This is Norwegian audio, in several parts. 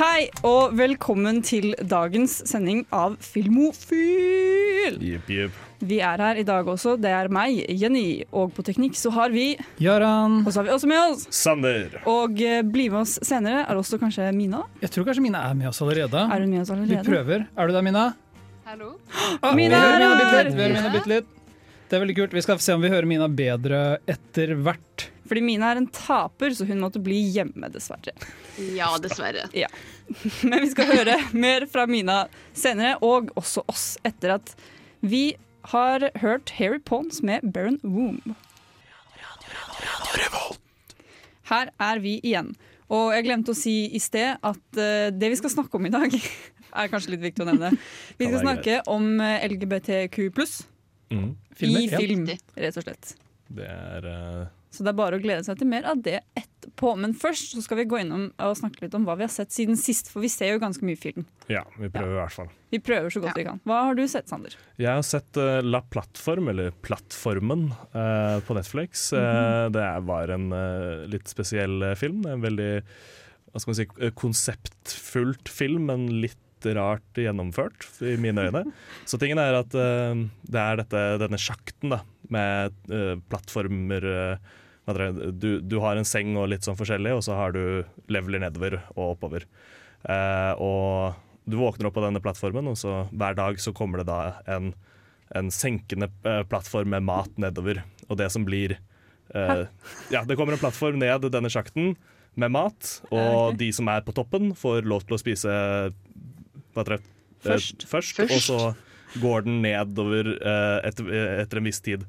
Hei og velkommen til dagens sending av Filmofil. Yep, yep. Vi er her i dag også. Det er meg, Jenny, og på teknikk så har vi Jaran. Og så har vi også med oss. Sander. Og eh, bli med oss senere er også kanskje Mina. Jeg tror kanskje Mina er med oss allerede. Er hun med oss allerede? Vi prøver. Er du der, Mina? Hallo? Ah, Mina vi er hører Mina bitte her! litt. Vi hører Mina bitte litt. Det er veldig kult. Vi skal se om vi hører Mina bedre etter hvert. Fordi Mina er en taper, så hun måtte bli hjemme, dessverre. Ja, dessverre. Men vi skal høre mer fra Mina senere, og også oss, etter at vi har hørt Harry Pons med Baron Womb. Her er vi igjen. Og jeg glemte å si i sted at eh, det vi skal snakke om i dag, er kanskje litt viktig å nevne. Vi skal snakke om LGBTQ LGBTQ Mm. I film, rett og slett. Det er eh, Så det er bare å glede seg til mer av det etterpå. Men først så skal vi gå innom og snakke litt om hva vi har sett siden sist, for vi ser jo ganske mye film. Ja, vi prøver i hvert fall. Vi prøver så godt vi kan. Hva har du sett, Sander? Jeg har sett eh, La Plattform, eller Plattformen, eh, på Netflix. Eh, det er- var en eh, litt spesiell film. En veldig hva skal man si, konseptfullt film, men litt rart gjennomført, i mine øyne. Så tingen er at det er dette, denne sjakten da, med plattformer eh, du, du har en seng og litt sånn forskjellig, og så har du leveler nedover og oppover. Eh, og du våkner opp på denne plattformen, og så hver dag så kommer det da en, en senkende eh, plattform med mat nedover. Og det som blir eh, Ja, det kommer en plattform ned denne sjakten med mat, og de som er på toppen, får lov til å spise hva heter det? Eh, Først. først, Først. Og så går den nedover eh, etter, etter en viss tid.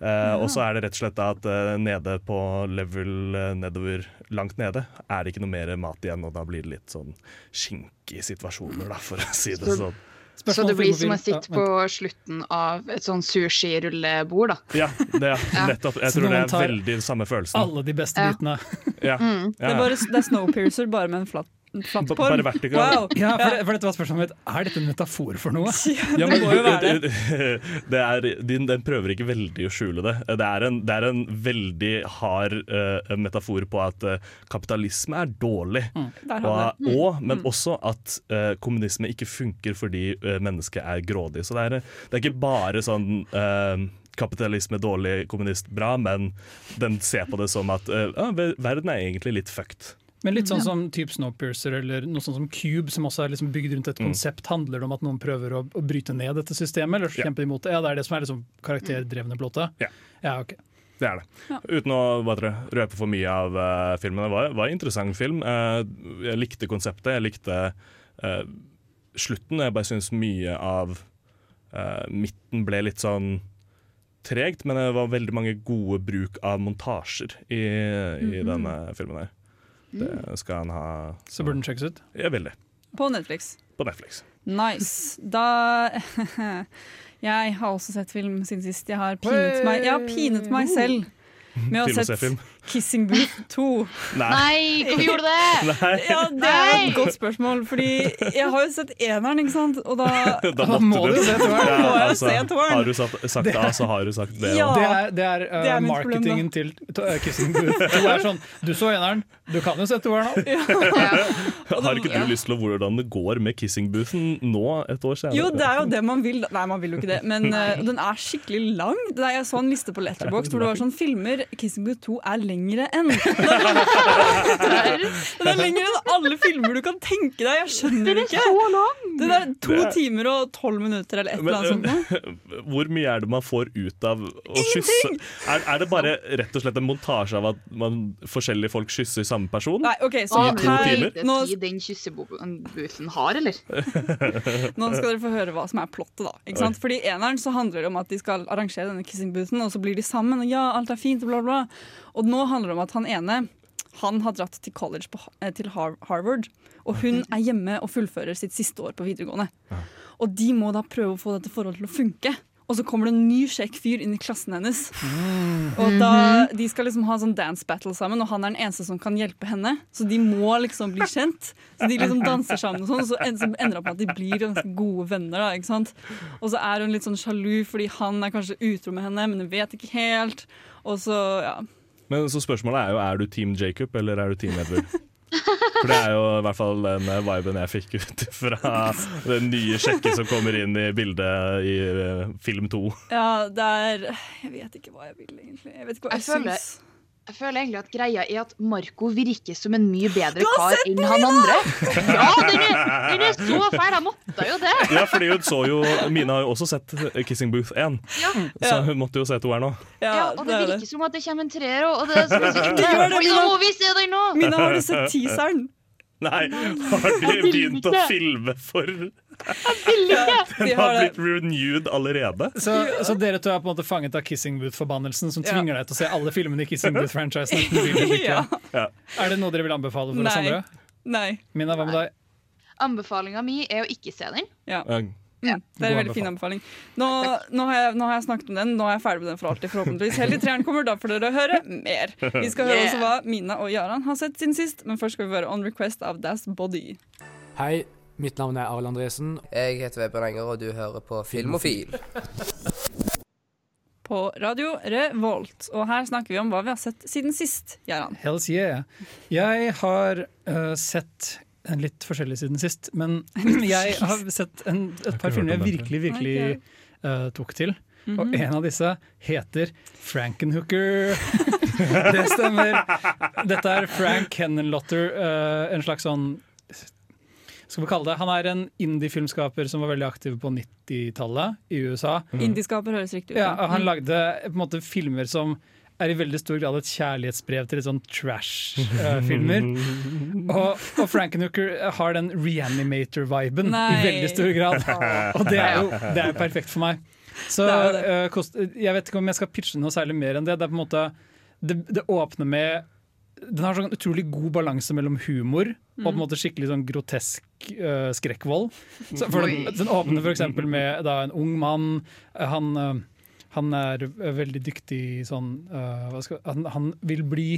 Eh, Og så er det rett og slett at uh, nede på level uh, nedover, langt nede, er det ikke noe mer mat igjen, og da blir det litt sånn skinkige situasjoner, da, for å si det sånn. Så det blir som å sitte på slutten av et sånn sushi-rullebord, da. Ja, det er Ja. nettopp. Jeg tror det er veldig samme følelsen. Alle de beste bitene. Ja. Mm. Det er, Ja. bare, det er Snowpiercer, bare med en flat, en flat B- form. Bare vertikal. Wow! Ja, for, for dette var spørsmålet mitt. Er dette en metafor for noe? Ja, det må jo være det. det er, den, den prøver ikke veldig å skjule det. Det er en, det er en veldig hard uh, metafor på at uh, kapitalisme er dårlig. Mm. Og, mm. Og, men men også at uh, kommunisme ikke funker fordi uh, mennesket er grådig. Så det er, det er ikke bare sånn kapitalisme dårlig, kommunist bra, men den ser på det som at eh, verden er egentlig litt fucked. Men litt sånn som typ Snowpiercer eller noe sånt som Cube, som også er liksom bygd rundt et Mm. konsept, handler det om at noen prøver å, å bryte ned dette systemet, eller kjempe imot det? Ja, det er det som er liksom karakterdrevne plottet? Ja. ja ok. Det er det. Ja. Uten å hva røpe for mye av uh, filmen. Det var, var en interessant film. Uh, jeg likte konseptet. Jeg likte uh, slutten. Jeg bare syns mye av eh, midten ble litt sånn tregt, men det var veldig mange gode bruk av montasjer i, i denne filmen her. Det skal han ha Så burde den sjekkes ut. Jeg vil det. På Netflix. På Netflix. Nice. Da Jeg har også sett film siden sist. Jeg har pinet meg, jeg har pinet meg selv med å ha se sett film. Kissing Booth 2. Nei. Nei, hvorfor gjorde du det? Nei. Ja, Det er et godt spørsmål, fordi jeg har jo sett eneren, ikke sant? Og da Da Da må du, du se toeren. Ja, altså. Har du sagt, sagt A, så har du sagt B. Ja. Det er, det er, uh, Det er marketingen problem, til uh, Kissing Booth. Du er sånn, du så eneren, du kan jo se toeren nå. Ja. Har ikke du lyst til å hvordan det går med kissing-boothen nå, et år senere? Jo, det er jo det man vil. Nei, man vil jo ikke det. Men uh, den er skikkelig lang. Er, jeg så en liste på Letterboxd hvor det var sånn filmer Kissing Booth 2 er lengre enn. Den er lengre enn alle filmer du kan tenke deg. Jeg skjønner det ikke. Den er to Det er- timer og tolv minutter eller et eller annet sånt. Hvor mye er det man får ut av å kysse? Er, er det bare rett og slett en montasje av at man, forskjellige folk kysser samme person? Nei, ok, så I to her, timer? nå, den kyssebooten har, eller? nå skal dere få høre hva som er plottet. da ikke sant? Fordi i eneren så handler det om at de skal arrangere denne kissing boothen, og så blir de sammen, og ja, alt er fint, og bla, bla. Og nå handler det om at han ene Han har dratt til college på, eh, til Harvard, og hun er hjemme og fullfører sitt siste år på videregående. Og de må da prøve å få dette forholdet til å funke. Og så kommer det en ny kjekk fyr inn i klassen hennes. Og da, De skal liksom ha sånn dance battle sammen, og han er den eneste som kan hjelpe henne. Så de må liksom bli kjent. Så de liksom danser sammen, og sånn, og så ender det opp med at de blir ganske gode venner. da, ikke sant? Og så er hun litt sånn sjalu fordi han er kanskje utro med henne, men hun vet ikke helt. Og så, ja. Men så spørsmålet er jo er du Team Jacob eller er du Team Edward? For det er jo i hvert fall den eh, viben jeg fikk ut fra den nye sjekken som kommer inn i bildet i eh, film to. ja, det er Jeg vet ikke hva jeg vil, egentlig. Jeg vet ikke hva jeg, Jeg syns. Jeg føler egentlig at greia er at Marco virker som en mye bedre kar enn han andre. Ja, den er, den er så feil! Jeg måtte jo det. Ja, fordi hun så jo Mina har jo også sett eh, Kissing Booth 1, Ja. så hun måtte jo se toeren nå. Ja, og det er virker som at det kommer en treer òg, og det er så Det gjør det, Mina. Må vi se den nå! Mina, har du sett teaseren? Nei, har de begynt å filme for De Den har blitt renewed allerede? Så, så dere to er på en måte fanget av Kissing Booth-forbannelsen som Ja. tvinger deg til å se alle filmene i Kissing Booth-franchisen? Ja. Ja. Er det noe dere vil anbefale for oss Nei. andre? Nei. Mina, hva med deg? Anbefalinga mi er å ikke se den. Ja. Ja, det er en veldig fin anbefaling. Nå, nå, har jeg, nå har jeg snakket om den, nå er jeg ferdig med den for alltid, forhåpentligvis. Helt til treeren kommer, da får dere høre mer. Vi skal høre Yeah. også hva Mina og Jaran har sett siden sist, men først skal vi høre On Request av Das Body. Hei, mitt navn er Arild Andresen. Jeg heter Vebjørn Enger, og du hører på Filmofil. På radio Revolt. Og her snakker vi om hva vi har sett siden sist, Gjerand. Hells yeah. Jeg har uh, sett en litt forskjellig siden sist, men jeg har sett en, et par filmer jeg virkelig, virkelig uh, tok til. Og en av disse heter Frankenhooker. Det stemmer. Dette er Frank Kennenlotter, uh, en slags sånn skal vi kalle det. Han er en indie-filmskaper som var veldig aktiv på 90-tallet i USA. Indieskaper høres riktig ut. Ja, han lagde på en måte filmer som er i veldig stor grad et kjærlighetsbrev til litt sånn trash-filmer. og, og Frankenhooker har den reanimator-viben i veldig stor grad. Og det er jo det er perfekt for meg. Så Det det. eh, kost, jeg vet ikke om jeg skal pitche noe særlig mer enn det. Det er på en måte det, det åpner med Den har sånn utrolig god balanse mellom humor og på en måte skikkelig sånn grotesk uh, skrekkvold. Så for den, den åpner f.eks. med da, en ung mann. Han, uh, han er eh, veldig dyktig sånn uh, hva skal, han, han vil bli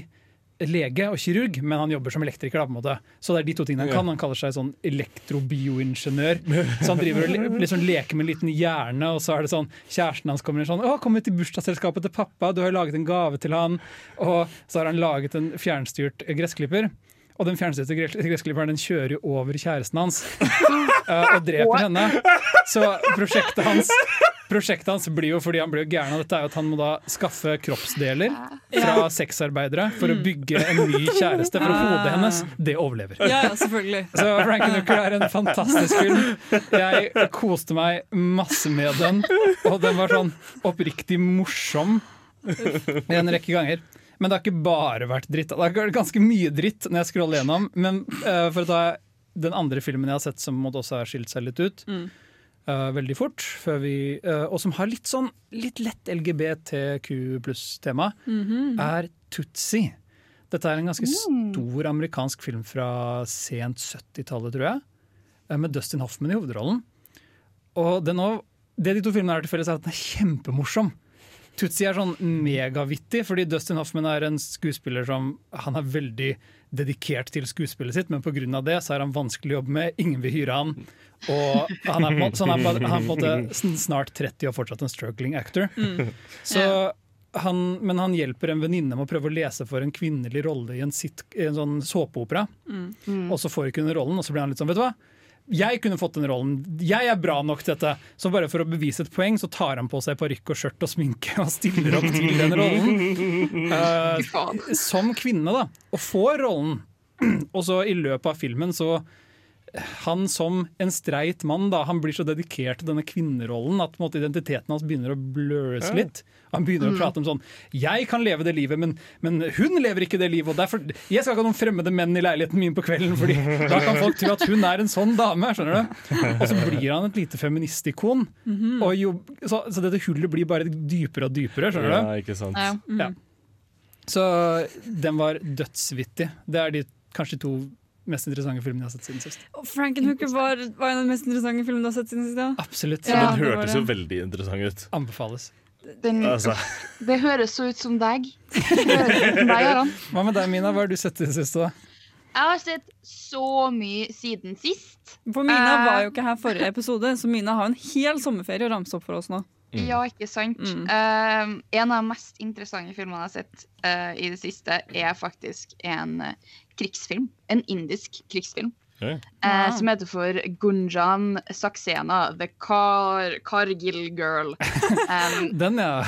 lege og kirurg, men han jobber som elektriker. Da, på en måte. Så det er de to tingene han kan. Han kaller seg sånn elektrobioingeniør. Så han driver og liksom leker med en liten hjerne, og så er det sånn kjæresten hans kommer inn sånn 'Å, kom ut i bursdagsselskapet til pappa, du har laget en gave til han.' Og så har han laget en fjernstyrt gressklipper. Og den fjernstyrte gressklipperen den kjører jo over kjæresten hans eh, og dreper henne. Så prosjektet hans Prosjektet hans blir jo fordi han blir jo gæren av dette, er jo at han må da skaffe kroppsdeler fra sexarbeidere for å bygge en ny kjæreste. For hodet hennes, det overlever. Ja, ja, selvfølgelig. Så Frankenhooker er en fantastisk film. Jeg koste meg masse med den, og den var sånn oppriktig morsom en rekke ganger. Men det har ikke bare vært dritt. Det har vært ganske mye dritt når jeg scroller gjennom. Men uh, for å ta den andre filmen jeg har sett som måtte også har skilt seg litt ut Mm. uh, veldig fort, vi, uh, og som har litt sånn litt lett LGBTQ pluss-tema, er Tootsie. Dette er en ganske stor amerikansk film fra sent 70-tallet, tror jeg. Med Dustin Hoffman i hovedrollen. Og den det de to filmene har til felles, er at den er kjempemorsom. Tootsie er sånn megavittig, fordi Dustin Hoffman er en skuespiller som Han er veldig dedikert til skuespillet sitt, men pga. det så er han vanskelig å jobbe med. Ingen vil hyre han. Og han er, på, han er, på, han er snart 30 og fortsatt en struggling actor. Så han, men han hjelper en venninne med å prøve å lese for en kvinnelig rolle i en, sit, en sånn såpeopera. Og så får ikke hun rollen, og så blir han litt sånn, vet du hva? Jeg kunne fått den rollen. Jeg er bra nok til dette. Så bare for å bevise et poeng, så tar han på seg parykk og skjørt og sminke og stiller opp til den rollen. Uh, som kvinne, da. Og får rollen. Og så i løpet av filmen så han som en streit mann da, han blir så dedikert til denne kvinnerollen at på en måte, identiteten hans begynner å bløres litt. Han begynner å prate om sånn 'Jeg kan leve det livet, men, men hun lever ikke det livet.' Og derfor, 'Jeg skal ikke ha noen fremmede menn i leiligheten min på kvelden, Fordi da kan folk tro at hun er en sånn dame.' skjønner du? Og så blir han et lite feministikon. og jo, så, så dette hullet blir bare dypere og dypere. skjønner du? Ja, ikke sant. Ja. Ja. Så den var dødsvittig. Det er de kanskje to mest interessante filmen jeg har sett siden sist. Og Frankenhooker var, var en av de mest interessante filmene du har sett siden sist. Ja. Absolutt. Ja, den hørtes jo veldig interessant ut. Anbefales. Den, Altså, det høres så ut som deg. Hva med deg, Mina? Hva har du sett siden sist? da? Jeg har sett så mye siden sist. For Mina uh, var jo ikke her forrige episode, så Mina har en hel sommerferie å ramse opp for oss nå. Ja, ikke sant? Mm. Uh, en av de mest interessante filmene jeg har sett uh, i det siste, er faktisk en krigsfilm. En indisk krigsfilm. Okay. eh, Ah. Som heter for Gunjan Saxena, The Kar Kargil Girl. Um, Den, ja.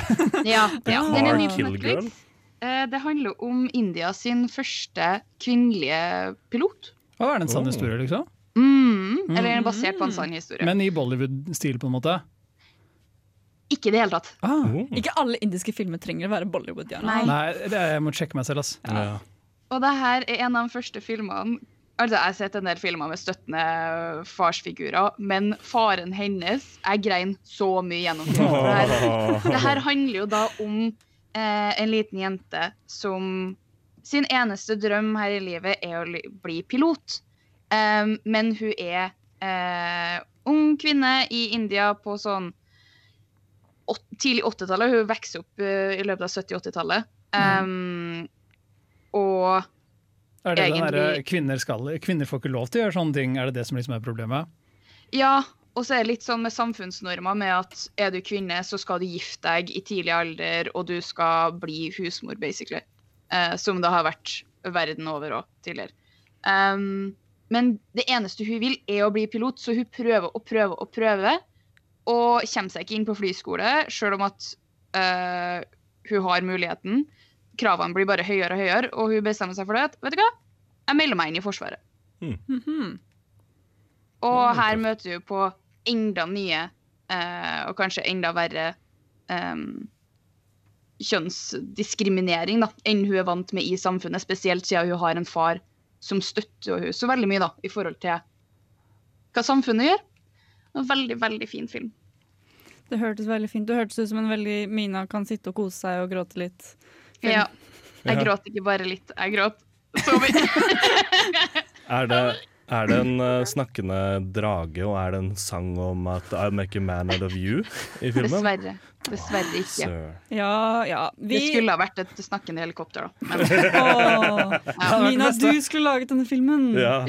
ja, ja, den er ny på Girl? Netflix. Eh, det handler om India sin første kvinnelige pilot. Hva er det en sann Oh. historie, liksom? Mm, eller den er basert på en sann historie. Men i Bollywood-stil, på en måte? Ikke i det hele tatt. Ah. Oh. Ikke alle indiske filmer trenger å være Bollywood. Gjerne. Nei. Nei, det, jeg må sjekke meg selv, ass. Ja. Og det her er en av de første filmene Altså, Jeg har sett en del filmer med støttende farsfigurer, men faren hennes Jeg grein så mye gjennom filmen. Det her, det her handler jo da om eh, en liten jente som sin eneste drøm her i livet er å bli pilot. um, men hun er eh, ung kvinne i India på sånn åt, tidlig 80-tallet. Hun vokser opp uh, i løpet av 70-80-tallet. Um, og Er det den Egentlig- derre kvinner, skal- kvinner får ikke lov til å gjøre sånne ting? Er det det som liksom er problemet? Ja, og så er det litt sånn med samfunnsnormer med at er du kvinne, så skal du gifte deg i tidlig alder, og du skal bli husmor, basically. Eh, som det har vært verden over òg tidligere. Um, men det eneste hun vil, er å bli pilot, så hun prøver og prøver og prøver. Og kommer seg ikke inn på flyskole, sjøl om at uh, hun har muligheten. Kravene blir bare høyere og høyere, og hun bestemmer seg for det. Vet du hva? Jeg melder meg inn i Forsvaret. Mhm. Og her møter hun på enda nye, eh, og kanskje enda verre, em, kjønnsdiskriminering da, enn hun er vant med i samfunnet. Spesielt siden hun har en far som støtter henne så veldig mye da, i forhold til hva samfunnet gjør. En veldig, veldig fin film. Det hørtes veldig fint Det hørtes ut som en veldig Mina kan sitte og kose seg og gråte litt. Film. Ja. Jeg Ja. gråt ikke bare litt, jeg gråt så mye. Er det, er det en uh, snakkende drage, og er det en sang om at I make a man out of you i filmen? Dessverre. Dessverre ikke. Sir. Ja, ja. Vi, Det skulle ha vært et snakkende helikopter, da. Men, Åh, Mina, du skulle laget denne filmen. Ja.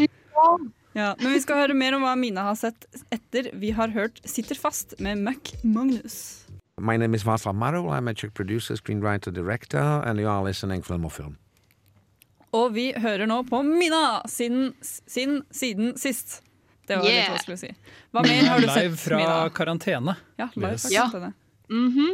Ja, men vi skal høre mer om hva Mina har sett etter vi har hørt 'Sitter fast' med Mac Magnus. My name is Václav Marul. I'm a Czech producer, screenwriter, director, and you are listening Film og Film. Og vi hører nå på Mina sin, sin siden sist. Det var Yeah. litt vanskelig å si. Hva mer har du sett, Live fra Mina? karantene. Ja, live fra Ja. Mm -hmm.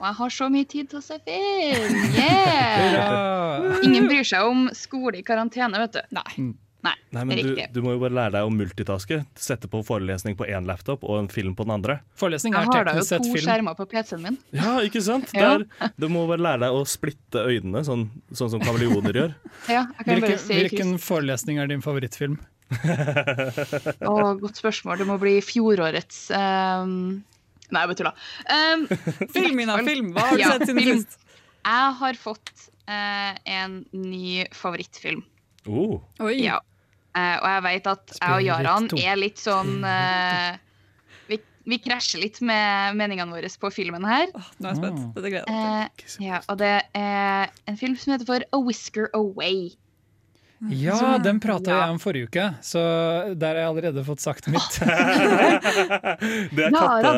Og jeg har så mye tid til å se film! Yeah! Ingen bryr seg om skole i karantene, vet du. Nei. Nei, Nei, men du, riktig. du må jo bare lære deg å multitaske. Sette på forelesning på én laptop og en film på den andre. Forelesning Jeg er har da jo to skjermer på PC-en min. Ja, ikke sant? Ja. Der, du må bare lære deg å splitte øynene, sånn, sånn som kameleoner gjør. Ja, jeg kan Hvilken, bare se hvilken forelesning er din favorittfilm? Å, godt spørsmål. Det må bli fjorårets um... Nei, jeg bare tulla. Um, Film, Ina, film! Hva har du Ja, sett siden film. sist? jeg har fått uh, en ny favorittfilm. Oh. Oi. Ja. Eh, og jeg vet at jeg og Jaran er litt sånn eh, vi, vi krasjer litt med meningene våre på filmen her. Oh, Nå er jeg spent. Ah. Dette gleder jeg meg til. Eh, ja, og det er en film som heter for A Whisker Away. Ja, den prata Ja. jeg om forrige uke, så der har jeg allerede fått sagt mitt. Det er katte...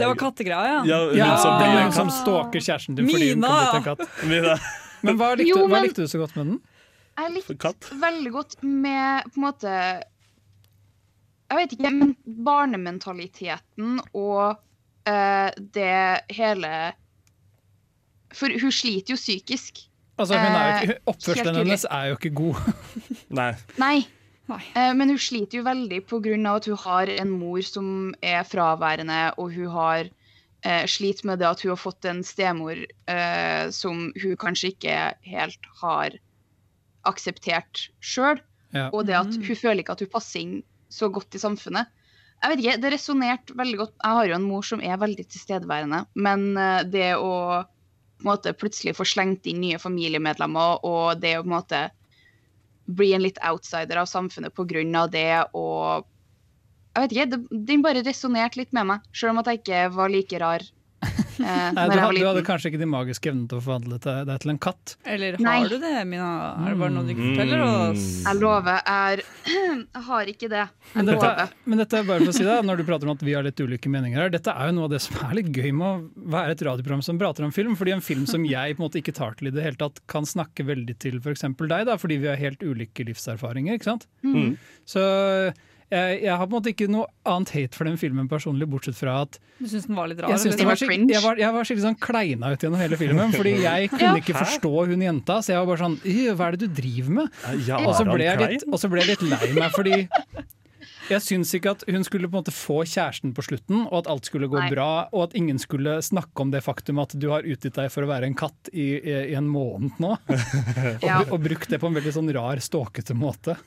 Det var kattegreia, ja. Ja, Ja, som blir som stalker kjæresten din fordi hun kom kan bli en katt. Mina. Men hva likte, Jo, hva likte du så godt med den? Jeg likte Katt. veldig godt med på en måte Jeg vet ikke, men barnementaliteten og uh, det hele For hun sliter jo psykisk. Altså, hun er jo ikke, Eh, oppførselen hennes er jo ikke god. Nei. Nei. Eh, men hun sliter jo veldig pga. at hun har en mor som er fraværende, og hun har eh, sliter med det at hun har fått en stemor eh, som hun kanskje ikke helt har akseptert sjøl. Ja. Og det at hun føler ikke at hun passer inn så godt i samfunnet. Jeg vet ikke, Det resonnerte veldig godt. Jeg har jo en mor som er veldig tilstedeværende, men eh, det å på en måte plutselig få slengt inn nye familiemedlemmer, og det å på en måte bli en litt outsider av samfunnet av det, og jeg vet ikke, det- den bare resonnerte litt med meg, selv om at jeg ikke var like rar Nei, du, hadde, du hadde kanskje ikke de magiske evnene til å forvandle deg til en katt. Eller har Nei. du det, Mina? Er det bare noe du ikke Mm. forteller oss? Jeg lover, er, jeg har ikke det. Jeg Men dette, lover. men dette er bare for å si det, når du prater om at vi har litt ulike meninger her, dette er jo noe av det som er litt gøy med å være et radioprogram som prater om film. fordi en film som jeg på en måte ikke tar til i det hele tatt, kan snakke veldig til f.eks. deg, da, fordi vi har helt ulike livserfaringer. ikke sant? Mm. Så jeg, jeg har på en måte ikke noe annet hate for den filmen personlig, bortsett fra at Du syns den var litt rar? jeg, synes var jeg, var, jeg var skikkelig sånn kleina ut gjennom hele filmen, fordi jeg kunne Ja. ikke forstå hun jenta. Så jeg var bare sånn «Øh, Hva er det du driver med? Ja, og, så ble jeg litt, og så ble jeg litt lei meg, fordi jeg syns ikke at hun skulle på en måte få kjæresten på slutten, og at alt skulle gå Nei. bra, og at ingen skulle snakke om det faktum at du har utgitt deg for å være en katt i, i, i en måned nå. og, og brukt det på en veldig sånn rar, ståkete måte.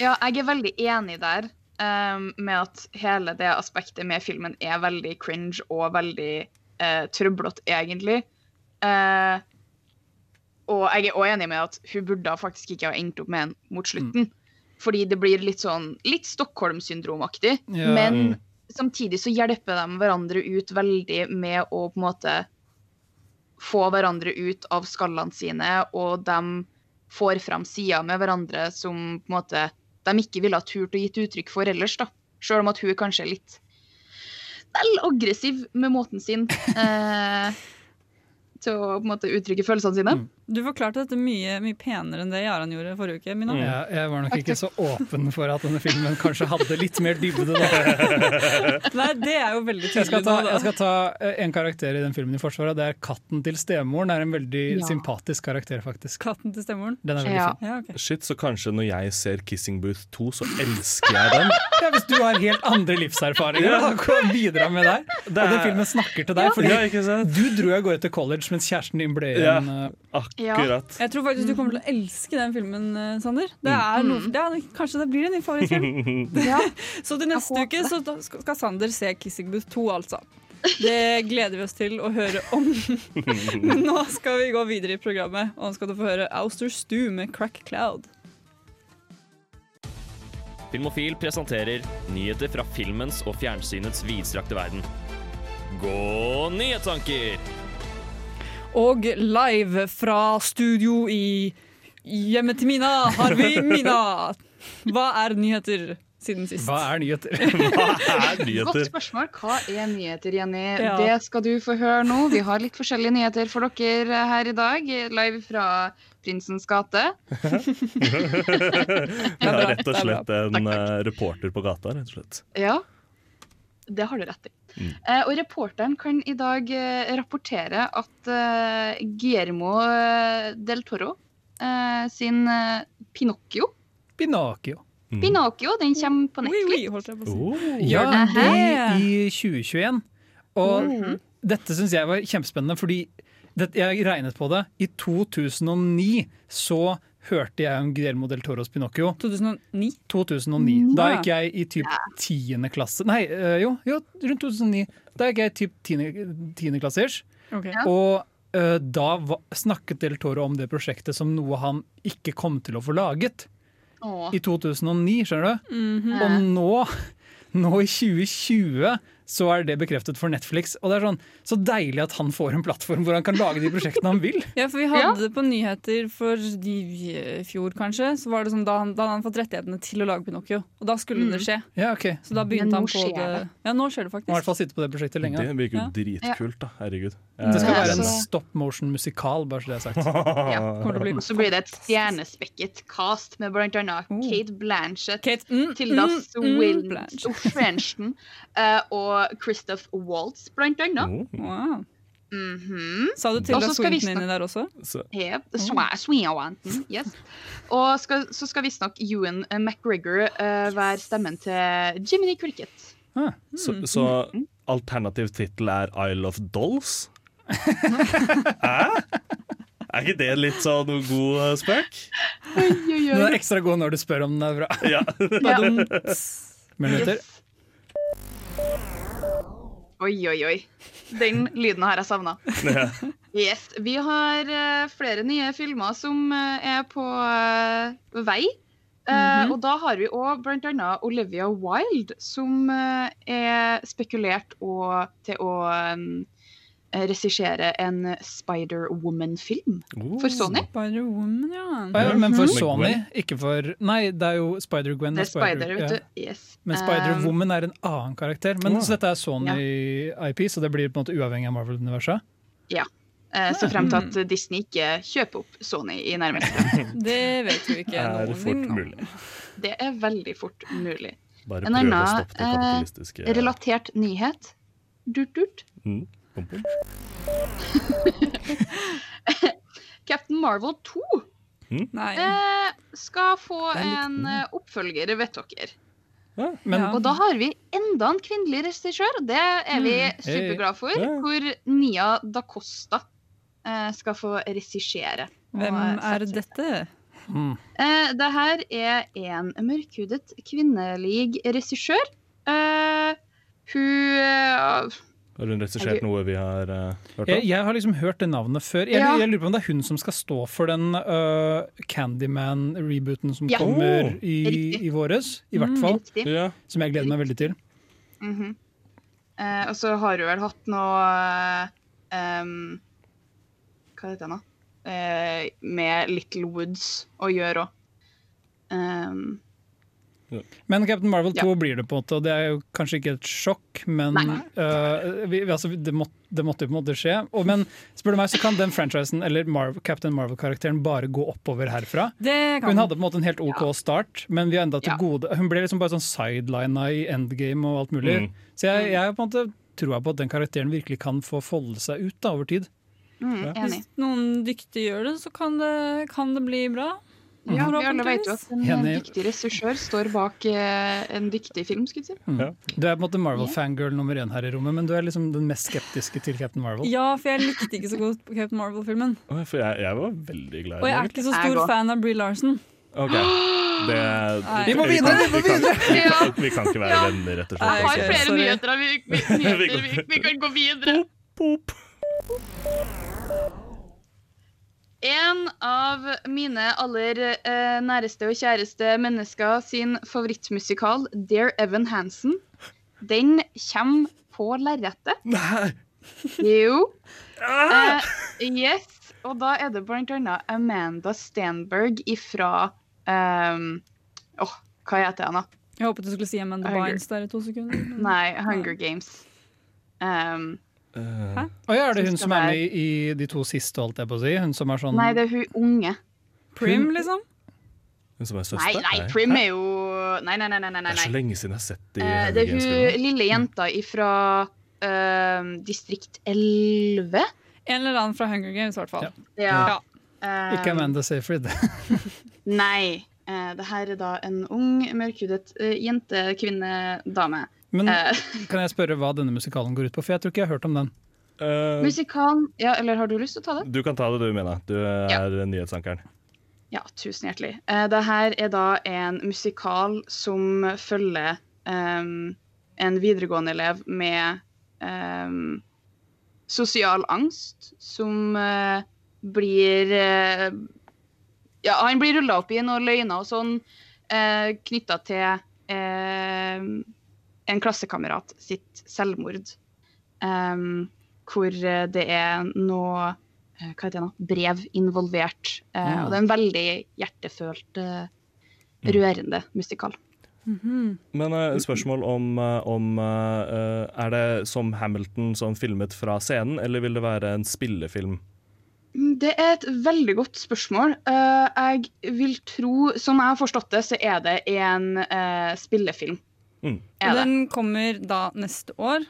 Ja, jeg er veldig enig der um, med at hele det aspektet med filmen er veldig cringe og veldig uh, trøblete, egentlig. Uh, og jeg er også enig med at hun burde faktisk ikke ha endt opp med en mot slutten. Fordi det blir litt sånn litt Stockholm-syndromaktig. Ja. Men Mm. samtidig så hjelper de hverandre ut veldig med å på en måte få hverandre ut av skallene sine, og de får fram sider med hverandre som på en måte de ikke ville ha turt å gitt uttrykk for ellers. da. Selv om at hun er litt vel aggressiv med måten sin eh, til å på en måte uttrykke følelsene sine. Du forklarte dette mye, mye penere enn det Jaran gjorde forrige uke. Mina. Ja, jeg var nok ikke så åpen for at denne filmen kanskje hadde litt mer dybde. Da. Nei, det er jo veldig Jeg skal tydelig. ta, nå, da. jeg skal ta eh, en karakter i den filmen i forsvaret. Det er katten til stemoren. Det er en veldig Ja. sympatisk karakter, faktisk. Katten til stemoren? Den er veldig Ja. fin. Ja, okay. Shit, så kanskje når jeg ser Kissing Booth 2, så elsker jeg den. Ja, hvis du har helt andre livserfaringer, Ja. da kan bidra med der. Og den filmen snakker til deg, fordi Ja, ikke sant? du dro av gårde til college mens kjæresten din ble Ja. Akkurat. Jeg tror faktisk du kommer til å elske den filmen, eh, Sander. Det er noe, det er, kanskje det blir en ny favorittfilm. Ja. Så til neste uke så skal skal Sander se 'Kissing Booth 2', altså. Det gleder vi oss til å høre om. Men nå skal vi gå videre i programmet, og nå skal du få høre Auster Stew med 'Crack Cloud'. Filmofil presenterer nyheter fra filmens og fjernsynets vidstrakte verden. Gå nyhetstanker! Og live fra studio i hjemmet til Mina har vi Mina. Hva er nyheter siden sist? Hva er nyheter? Hva er Godt spørsmål. Hva er nyheter, Jenny? Ja. Det skal du få høre nå. Vi har litt forskjellige nyheter for dere her i dag. Live fra Prinsens gate. det er rett og slett en eh, reporter på gata, rett og slett. Ja, det har du rett i. Eh, og reporteren kan i dag eh, rapportere at eh, Guillermo eh, del Toro eh, sin eh, Pinocchio Pinocchio. Pinocchio, den kommer på Oui, Netflix. oui, holdt jeg på å si. Oh. Ja, det er i 2021. Og Mhm. dette syns jeg var kjempespennende, fordi det, jeg regnet på det. I 2009 så hørte jeg om Guillermo del Toros Pinocchio. 2009? 2009. Da gikk jeg i typ tiende klasse Nei, jo, jo, rundt 2009. Da gikk jeg i typ tiende tiende klasse-ish. Og uh, da var, snakket del Toro om det prosjektet som noe han ikke kom til å få laget. Åh. I 2009, skjønner du? Mhm. Og nå, nå i 2020 så er det bekreftet for Netflix. Og det er sånn, så deilig at han får en plattform hvor han kan lage de prosjektene han vil. Ja, for vi hadde det på nyheter for i fjor, kanskje. Så var det sånn, da, han, da hadde han fått rettighetene til å lage Pinocchio. Og da skulle det skje. Ja, ok. Så da begynte han på det. det. Ja, nå skjer det Må i hvert faktisk. fall sitte på det prosjektet lenge. Det virker jo Ja. dritkult, da. Herregud. Det skal være en stop motion musikal, bare så det er sagt. Ja. Bli så blir det et stjernespekket cast med blant annet Oh. Kate Blanchett, Kate, mm, Tilda mm, mm, Blanchett. Blanche. Swinton eh, og Christoph Waltz, blant annet. Oh. Wow. Mhm. Sa du til Tilda så Swinton inni der også? Ja, Yep, Sweawanton, yes. Og skal, så skal visstnok Ewan McGregor uh, være stemmen til Jiminy Cricket. så, Mm. så alternativ tittel er Isle of Dolls? Hæ? Er ikke det litt sånn god eh, spøk? Den er ekstra god når du spør om den er bra. Ja. Minutter. Oi, oi, oi. Den lyden har jeg savna. Yes, Vi har eh, flere nye filmer som eh, er på eh, vei. Mm -hmm. Og da har vi òg bl.a. Olivia Wilde, som er spekulert til å regissere en Spider-Woman-film for Sony. Spider-Woman, ja. Ja, men for Med Sony, ikke for Nei, det er jo Spider-Gwen. Spider, er Spider, ja. Yes. Men Um, Spider-Woman er en annen karakter. Men oh. Så dette er Sony-IP, så det blir på en måte uavhengig av Marvel-universet? ja. Eh, Så frem til at Disney ikke kjøper opp Sony i nærmeste fremtid. Det vet vi ikke Er fort ting mulig. Det er veldig fort mulig. Bare En annen, eh, Relatert nyhet. Durt, durt. mm, pom, pom. Captain Marvel 2 mm? eh, skal få en eh, oppfølger, vet dere. Men Og da har vi enda en kvinnelig regissør, og det er vi Mm. superglad for. Ja. Hvor Nia da Costa eh, skal få regissere. Hvem er dette? mm. Eh, det her er en mørkhudet kvinnelig regissør. Eh, hun Har hun regissert noe vi har uh, hørt om? jeg har liksom hørt det navnet før. Jeg, Ja. jeg lurer på om det er hun som skal stå for den uh, Candyman-rebooten som Ja. kommer Oh. i, i våres. I hvert Mm. fall. Mm, Ja. Som jeg gleder meg veldig til. Mm -hmm. uh, og så har hun vel hatt noe em, Hva heter det nå? Eh, med Little Woods å gjøre òg. Um, Men Captain Marvel 2 Ja. blir det på en måte, og det er jo kanskje ikke et sjokk, men øh, vi, altså, det, må, det måtte jo på en måte skje. Og, men spør du meg, så kan den franchisen, eller Marvel, Captain Marvel-karakteren, bare gå oppover herfra. Det kan Hun hadde på en måte en helt OK Ja. start, men vi har enda til Ja. gode Hun ble liksom bare sånn sidelina i endgame og alt mulig. Mm. Så jeg, jeg på en måte troa på at den karakteren virkelig kan få folde seg ut da, over tid. mm, enig. Hvis noen dyktige gjør det, så kan det, kan det bli bra. Ja, vi alle vet jo at en Enig. dyktig regissør står bak eh, en dyktig film. skulle jeg si. Mm. Ja. Du er på en måte Marvel-fangirl nummer én her i rommet, men du er liksom den mest skeptiske til Captain Marvel. Ja, for jeg likte ikke så godt på Captain Marvel-filmen. For jeg, jeg var veldig glad Og jeg er ikke så stor fan av Brie Larson. Okay. det. Vi må videre, vi vi, kan- videre! Vi kan, vi kan ikke være venner, rett og slett. Jeg har flere sorry. nyheter. Vi, vi, nyheter. Vi, vi kan gå videre. Pop. En av mine aller eh, næreste og kjæreste mennesker sin favorittmusikal, Dear Evan Hansen, den kommer på lerretet. Nei! Jo. Ah! Eh, yes. Og da er det blant annet Amanda Stanberg ifra um, Åh, hva heter han, da? Jeg håpet du skulle si Amanda Hunger. Bynes der i to sekunder. Nei, Hunger Games. Um, Eh, Og ja, er det hun som er med i de to siste, holdt jeg på å si? Hun som er sånn nei, det er hun unge. Prim, liksom. Hun som er søster? nei, Prim er jo Nei, nei, nei. nei, nei, Det er så lenge siden jeg har sett de uh, det er hun lille jenta ifra uh, distrikt 11. En eller annen fra Hunger Games, i hvert fall. Ja. Eh, Ikke Amanda Seyfried. Nei. Eh, det her er da en ung, mørkhudet uh, jente, kvinne, dame. Men Eh, kan jeg spørre hva denne musikalen går ut på? For jeg tror ikke jeg har hørt om den. Uh, musikalen Ja, eller har du lyst til å ta det? du kan ta det du, Mina. Du er nyhetsankeren. Ja, tusen hjertelig. Uh, det her er da en musikal som følger um, en videregående elev med um, sosial angst, som uh, blir uh, Ja, han blir rulla opp i noen løgner og sånn, uh, knytta til em, en klassekamerat sitt selvmord. Um, hvor det er noe eh, hva heter det nå? brev involvert. Uh. Og det er en veldig hjertefølt, uh, rørende musikal. Mhm. Men uh, spørsmål om, om Er det som Hamilton som filmet fra scenen, eller vil det være en spillefilm? Mm, Det er et veldig godt spørsmål. Eh, jeg vil tro, som jeg har forstått det, så er det en spillefilm. Mm. Og den kommer da neste år.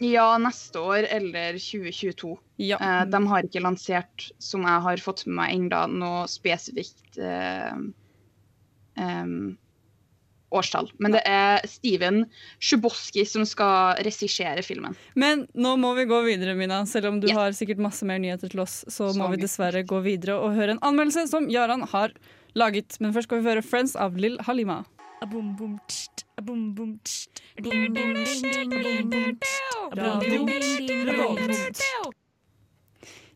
Ja, neste år eller 2022. Ja. Eh, de har ikke lansert, som jeg har fått med meg ennå, noe spesifikt eh, eh, årstall. Men det er Steven Sjuboski som skal regissere filmen. Men nå må vi gå videre, Mina. Selv om du Yes. har sikkert masse mer nyheter til oss, så må Så vi mye. dessverre gå videre og høre en anmeldelse som Jaran har laget. Men først skal vi høre 'Friends' av Lill Halima.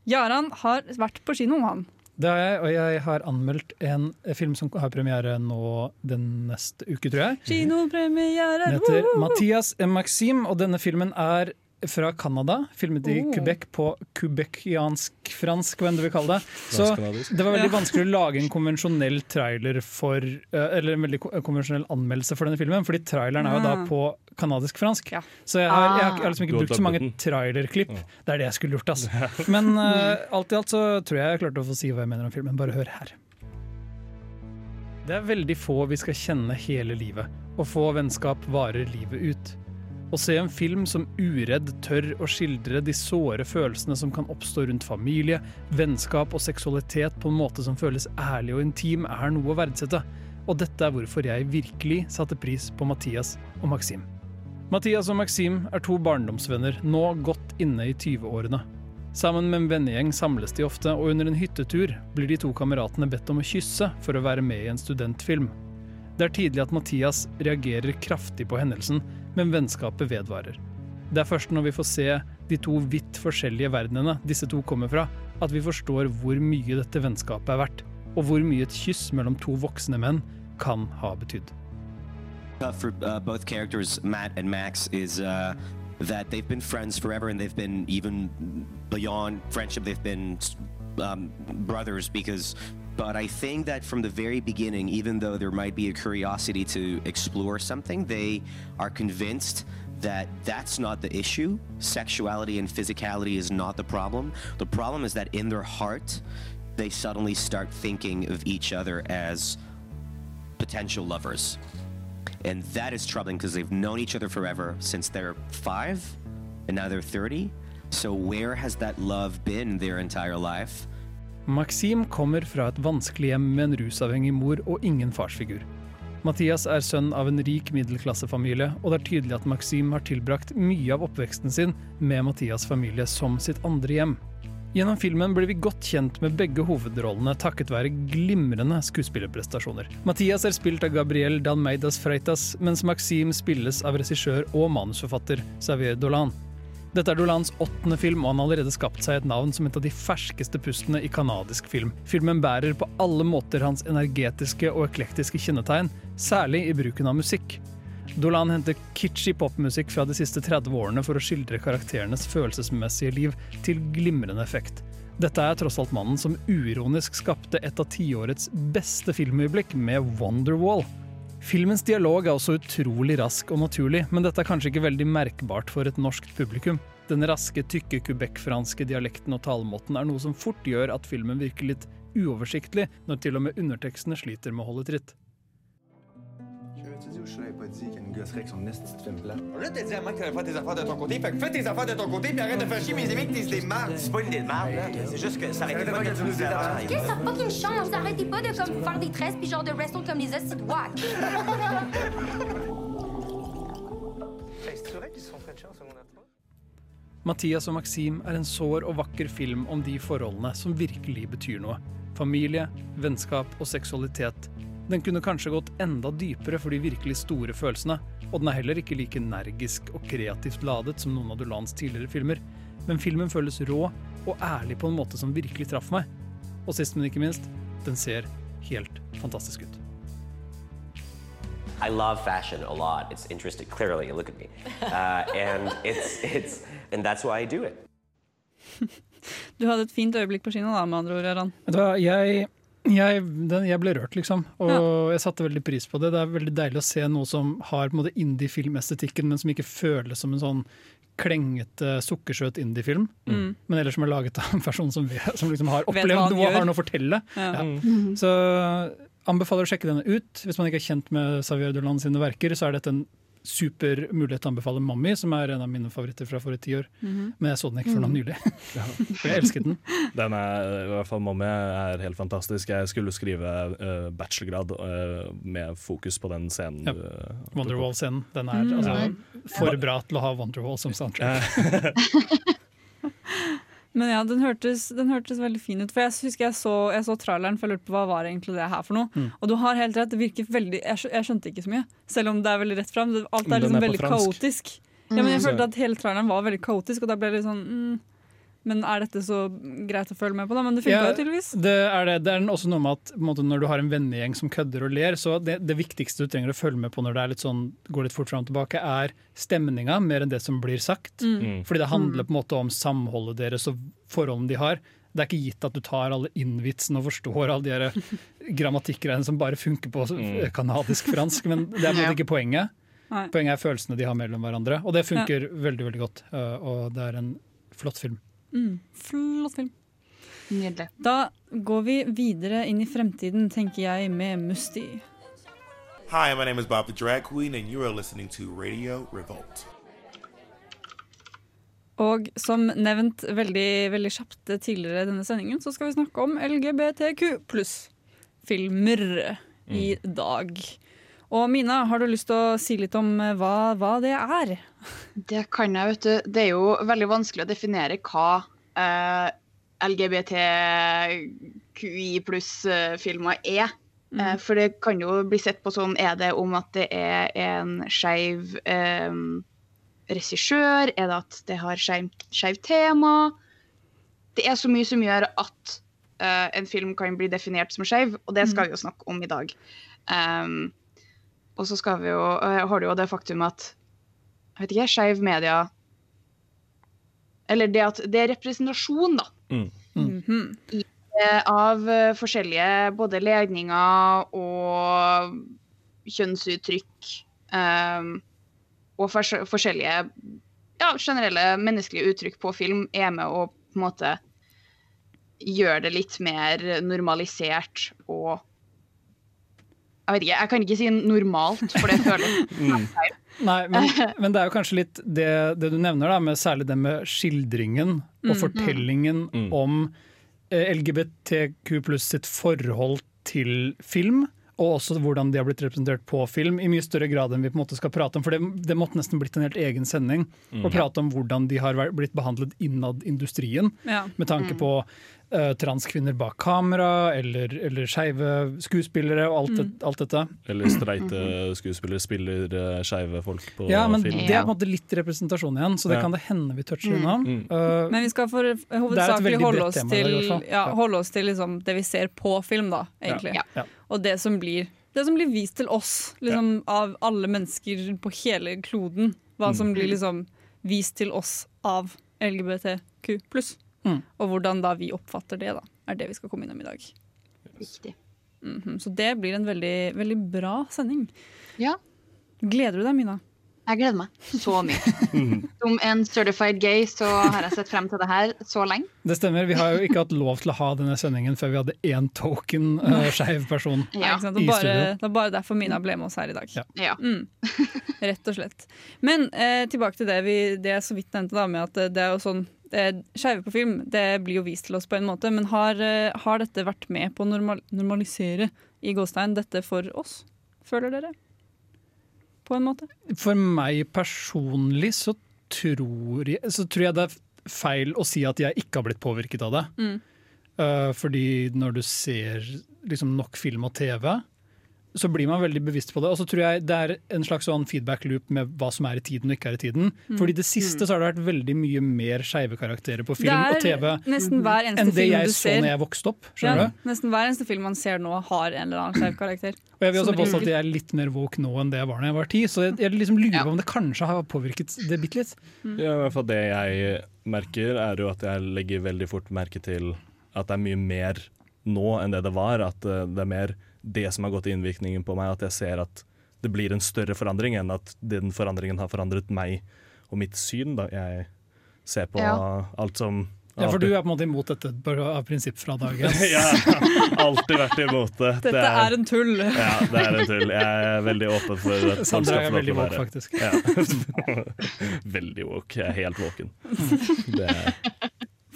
Jaran har vært på kino, han. Det har jeg, og jeg har anmeldt en film som har premiere nå den neste uke, tror jeg. Kinopremiere! Den heter Mathias Maxim, og denne filmen er fra Canada. Filmet i Oh. Quebec på quebeciansk-fransk, hva enn du vil kalle det. Så det var veldig vanskelig å lage en konvensjonell trailer for eh, Eller en veldig konvensjonell anmeldelse for denne filmen, fordi traileren er jo da Ah. på canadisk-fransk. Så jeg har, jeg, har, jeg har liksom ikke brukt så mange trailerklipp. Det er det jeg skulle gjort, altså. Men uh, alt i alt så tror jeg jeg klarte å få si hva jeg mener om filmen. Bare hør her. Det er veldig få vi skal kjenne hele livet, og få vennskap varer livet ut. Å se en film som uredd tør å skildre de såre følelsene som kan oppstå rundt familie, vennskap og seksualitet på en måte som føles ærlig og intim, er noe å verdsette. Og dette er hvorfor jeg virkelig satte pris på Mathias og Maxim. Mathias og Maxim er to barndomsvenner, nå godt inne i 20-årene. Sammen med en vennegjeng samles de ofte, og under en hyttetur blir de to kameratene bedt om å kysse for å være med i en studentfilm. Det er tidlig at Mathias reagerer kraftig på hendelsen, men vennskapet vedvarer. Det er først når vi får se de to vidt forskjellige verdenene disse to kommer fra, at vi forstår hvor mye dette vennskapet er verdt, og hvor mye et kyss mellom to voksne menn kan ha betydd. uh, for uh, both Matt and Max, is uh, that they've been friends forever, and they've been even beyond friendship. They've been um, brothers because. But I think that from the very beginning, even though there might be a curiosity to explore something, they are convinced that that's not the issue. Sexuality and physicality is not the problem. The problem is that in their heart, they suddenly start thinking of each other as potential lovers. And that is troubling because they've known each other forever since they're five, and now they're 30. So, where has that love been their entire life? Maxim kommer fra et vanskelig hjem med en rusavhengig mor og ingen farsfigur. Mathias er sønn av en rik middelklassefamilie, og det er tydelig at Maxim har tilbrakt mye av oppveksten sin med Mathias' familie som sitt andre hjem. Gjennom filmen blir vi godt kjent med begge hovedrollene takket være glimrende skuespillerprestasjoner. Mathias er spilt av Gabriel Dalmeidas Freitas, mens Maxim spilles av regissør og manusforfatter Xavier Dolan. Dette er Dolans åttende film, og han har allerede skapt seg et navn som et av de ferskeste pustene i kanadisk film. Filmen bærer på alle måter hans energetiske og eklektiske kjennetegn, særlig i bruken av musikk. Dolan henter kitschy popmusikk fra de siste 30 årene for å skildre karakterenes følelsesmessige liv til glimrende effekt. Dette er tross alt mannen som uironisk skapte et av tiårets beste filmøyeblikk med Wonderwall. Filmens dialog er også utrolig rask og naturlig, men dette er kanskje ikke veldig merkbart for et norsk publikum. Den raske, tykke quebec-franske dialekten og talemåten er noe som fort gjør at filmen virker litt uoversiktlig, når til og med undertekstene sliter med å holde tritt. Je l'avais pas dit qu'il y a une gosserie avec son esti de film plat. Là, t'as dit à moi que t'allais faire tes affaires de ton côté. Fait que fais tes affaires de ton côté, puis arrête de faire chier mes amis que t'es des mardes. C'est pas une idée de marde, là. C'est juste que ça Arrête faire que tu nous déranges. Qu'est-ce que ça fucking change? Arrêtez pas de comme faire des tresses puis genre de wrestle comme les hosties de wack. Hey, c'est vrai qu'ils se sont frenchés en secondaire 3? Mathias og Maxim er en sår og vakker film om de forholdene som virkelig betyr noe. Familie, vennskap og seksualitet. Den kunne kanskje gått enda dypere for de virkelig store følelsene, og den er heller ikke like energisk og kreativt ladet som noen av Dolans tidligere filmer, men filmen føles rå og ærlig på en måte som virkelig traff meg. Og sist, men ikke minst, den ser helt fantastisk ut. I love fashion a lot. It's interesting. Clearly, look at me, uh, and it's it's and that's why I do it. Du hadde et fint øyeblikk på kino, da, med andre ord, Aran. Jeg, jeg, den, jeg ble rørt, liksom. Og jeg satte veldig pris på det. Det er veldig deilig å se noe som har på en måte indie-filmestetikken, men som ikke føles som en sånn klengete, sukkersøt indie-film. Mm. Men ellers som er laget av en person som, som liksom har opplevd noe og har noe å fortelle. Ja. Ja. Mhm. Så anbefaler å sjekke denne ut. Hvis man ikke er kjent med Xavier Dolan sine verker, så er dette en super mulighet til å anbefale Mammi, som er en av mine favoritter fra forrige tiår. Mhm. Men jeg så den ikke før nå Mhm. nylig. For jeg elsket den. Den er, i hvert fall Mommy er helt fantastisk. Jeg skulle skrive uh, bachelorgrad uh, med fokus på den scenen. Ja. eh, Wonderwall-scenen. Den er Mm. altså, for bra til å ha Wonderwall som soundtrack. Men ja, den hørtes, den hørtes veldig fin ut. For jeg husker jeg så, jeg så traileren for jeg lurte på hva var egentlig det her for noe. Mm. Og du har helt rett, det virker veldig Jeg, jeg skjønte ikke så mye, selv om det er veldig rett fram. Alt er liksom er veldig kaotisk. kaotisk. Ja, men jeg Mm. følte at hele traileren var veldig kaotisk, og da ble det litt sånn mm, Men er dette så greit å følge med på, da? Men det funka Ja, jo tydeligvis. Det er, det. det er også noe med at på en måte, når du har en vennegjeng som kødder og ler, så det, det viktigste du trenger å følge med på når det er litt sånn, går litt fort fram og tilbake, er stemninga mer enn det som blir sagt. Mm. Fordi det handler på en måte om samholdet deres og forholdene de har. Det er ikke gitt at du tar alle innvitsene og forstår alle de grammatikkgreiene som bare funker på Mm. kanadisk fransk, men det er på en måte ikke poenget. Nei. Poenget er følelsene de har mellom hverandre, og det funker veldig veldig godt. Og det er en flott film. Mm, flott film. Nydelig. Da går vi videre inn i fremtiden, tenker jeg, med Musti. Hi, my name is Bob the Drag Queen, and you are listening to Radio Revolt. Og som nevnt veldig, veldig kjapt tidligere i denne sendingen, så skal vi snakke om LGBTQ pluss-filmer i dag. Og Mina, har du lyst til å si litt om eh, hva, hva det er? Det kan jeg, vet du. Det er jo veldig vanskelig å definere hva eh, LGBTQI pluss-filmer er. Eh, for det kan jo bli sett på sånn Er det om at det er en skeiv eh, regissør? Er det at det har skeiv- skeivt tema? Det er så mye som gjør at eh, en film kan bli definert som skeiv, og det skal vi jo snakke om i dag. Um, og så skal vi jo, eh, har du jo det faktum at jeg vet ikke, skeiv media Eller det at det er representasjon, da. Mhm. I, eh, av eh, forskjellige både legninger og kjønnsuttrykk. Um, og fors forskjellige ja, generelle menneskelige uttrykk på film er med å på en måte gjøre det litt mer normalisert og Jeg vet ikke, jeg kan ikke si normalt, for det føles Mm. Nei, men, men det er jo kanskje litt det, det du nevner, da, med særlig det med skildringen og Mm. fortellingen om eh, LGBTQ pluss sitt forhold til film. Og også hvordan de har blitt representert på film, i mye større grad enn vi på en måte skal prate om. For det, det måtte nesten blitt en helt egen sending Mm. å prate om hvordan de har blitt behandlet innad industrien. Ja. Med tanke Mm. på uh, transkvinner bak kamera, eller, eller skeive skuespillere og alt, det, Mm. alt dette. Eller streite skuespillere spiller uh, skeive folk på Ja, men film. det er på en måte litt representasjon igjen, så det Ja. kan det hende vi toucher Mm. innom. Mm. Uh, Men vi skal for, Det hovedsakelig holde oss tema til, ja, Ja. holde oss til liksom det vi ser på film, da, egentlig. Ja. Ja. Og det som, blir, det som blir vist til oss, liksom, av alle mennesker på hele kloden. Hva Mm. som blir liksom vist til oss av LGBTQ pluss. Mm. Og hvordan da vi oppfatter det, da, er det vi skal komme innom i dag. Mm -hmm. Så det blir en veldig, veldig bra sending. Ja. Gleder du deg, Mina? Jeg gleder meg så mye. Som en certified gay så har jeg sett frem til det her så lenge. Det stemmer, vi har jo ikke hatt lov til å ha denne sendingen før vi hadde én token uh, skeiv person Ja, ikke det bare, det er bare derfor Mina ble med oss her i dag. Ja. Mm. Rett og slett. Men eh, tilbake til det vi det jeg så vidt nevnte, da, med at det, det er jo sånn eh, Skeive på film det blir jo vist til oss på en måte, men har, eh, har dette vært med på å normal normalisere i gåstein dette for oss? Føler dere? På en måte? For meg personlig så tror jeg, så tror jeg det er feil å si at jeg ikke har blitt påvirket av det. Mm. Uh, fordi når du ser liksom, nok film og TV, så blir man veldig bevisst på det. Og så tror jeg det er en slags sånn feedback loop med hva som er i tiden og ikke er i tiden. Mm. Fordi det siste så har det vært veldig mye mer skeive karakterer på film og TV nesten hver eneste enn det jeg så ser. når jeg vokste opp. Skjønner Ja, du? nesten hver eneste film man ser nå, har en eller annen skeiv karakter. Og jeg vil også påstå at jeg er litt mer woke nå enn det jeg var da jeg var ti. Så jeg, jeg liksom lurer på om det kanskje har påvirket det bitte litt. Ja, i hvert fall Det jeg merker, er jo at jeg legger veldig fort merke til at det er mye mer nå enn det det var. At eh, det er mer det som har gått i innvirkningen på meg, at jeg ser at det blir en større forandring enn at den forandringen har forandret meg og mitt syn. da Jeg ser på Ja. alt som Ja, For du er på en måte imot dette av prinsipp fra dag én? ja, alltid vært imot det. Dette det er en tull. Ja, det er en tull. Jeg er veldig åpen for at folk Sandra skal er få lov veldig til å woke, faktisk. Ja. veldig woke. Jeg er helt våken. Det er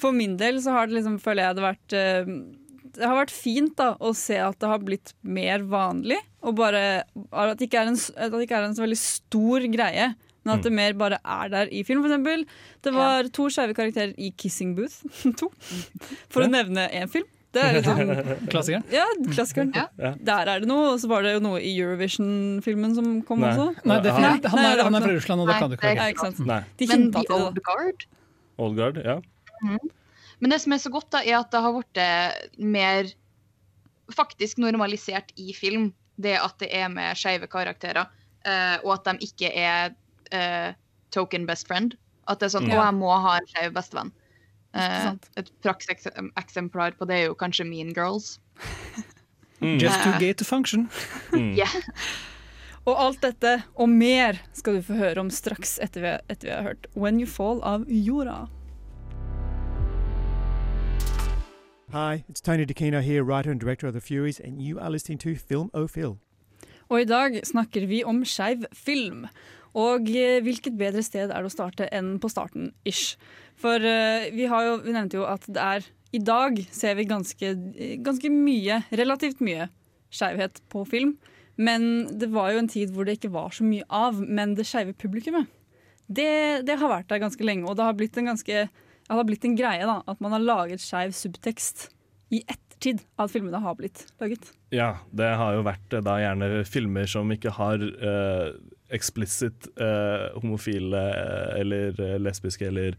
For min del så har det liksom, føler jeg det vært eh, Det har vært fint da å se at det har blitt mer vanlig. Og bare At det ikke er en, at det ikke er en så veldig stor greie. Men at det mer bare er der i film. For eksempel, det var to skeive karakterer i Kissing Booth. to. For å nevne én film. Det er sånn Klassikeren? Ja, klassikeren. Ja. Der er det noe. Og så var det jo noe i Eurovision-filmen som kom Nei. også. Nei, det er Nei, han, er, han er fra. Russland, og det kan du ikke Nei, ikke sant. Nei. De Men The. Old Guard Old Guard, ja. Mhm. Men det som er så godt, da, er at det har blitt mer faktisk normalisert i film. Det at det er med skeive karakterer, uh, og at de ikke er uh, token best friend. At det er sånn Ja. Å, jeg må ha en skeiv bestevenn. Uh, Eh, et prakseksemplar på det er jo kanskje Mean Girls. Just too Eh, gay to function. yeah. Og alt dette og mer skal du få høre om straks etter vi, etter vi har hørt When You Fall av Jorda. Hi, it's Tony DeCino here, writer and director of The Furies, and you are listening to Film O'Phil. Og i dag snakker vi om skeiv film. Og eh, hvilket bedre sted er det å starte enn på starten, ish. For eh, vi, jo, vi nevnte jo at det er I dag ser vi ganske, ganske mye, relativt mye, skeivhet på film. Men det var jo en tid hvor det ikke var så mye av. Men det skeive publikummet, det, det har vært der ganske lenge. Og det har blitt en, ganske, det har blitt en greie da, at man har laget skeiv subtekst i ettertid av at filmene har blitt laget. Ja, det har jo vært eh, da gjerne filmer som ikke har uh, eksplisitt eh, homofile eh, eller eh, lesbiske eller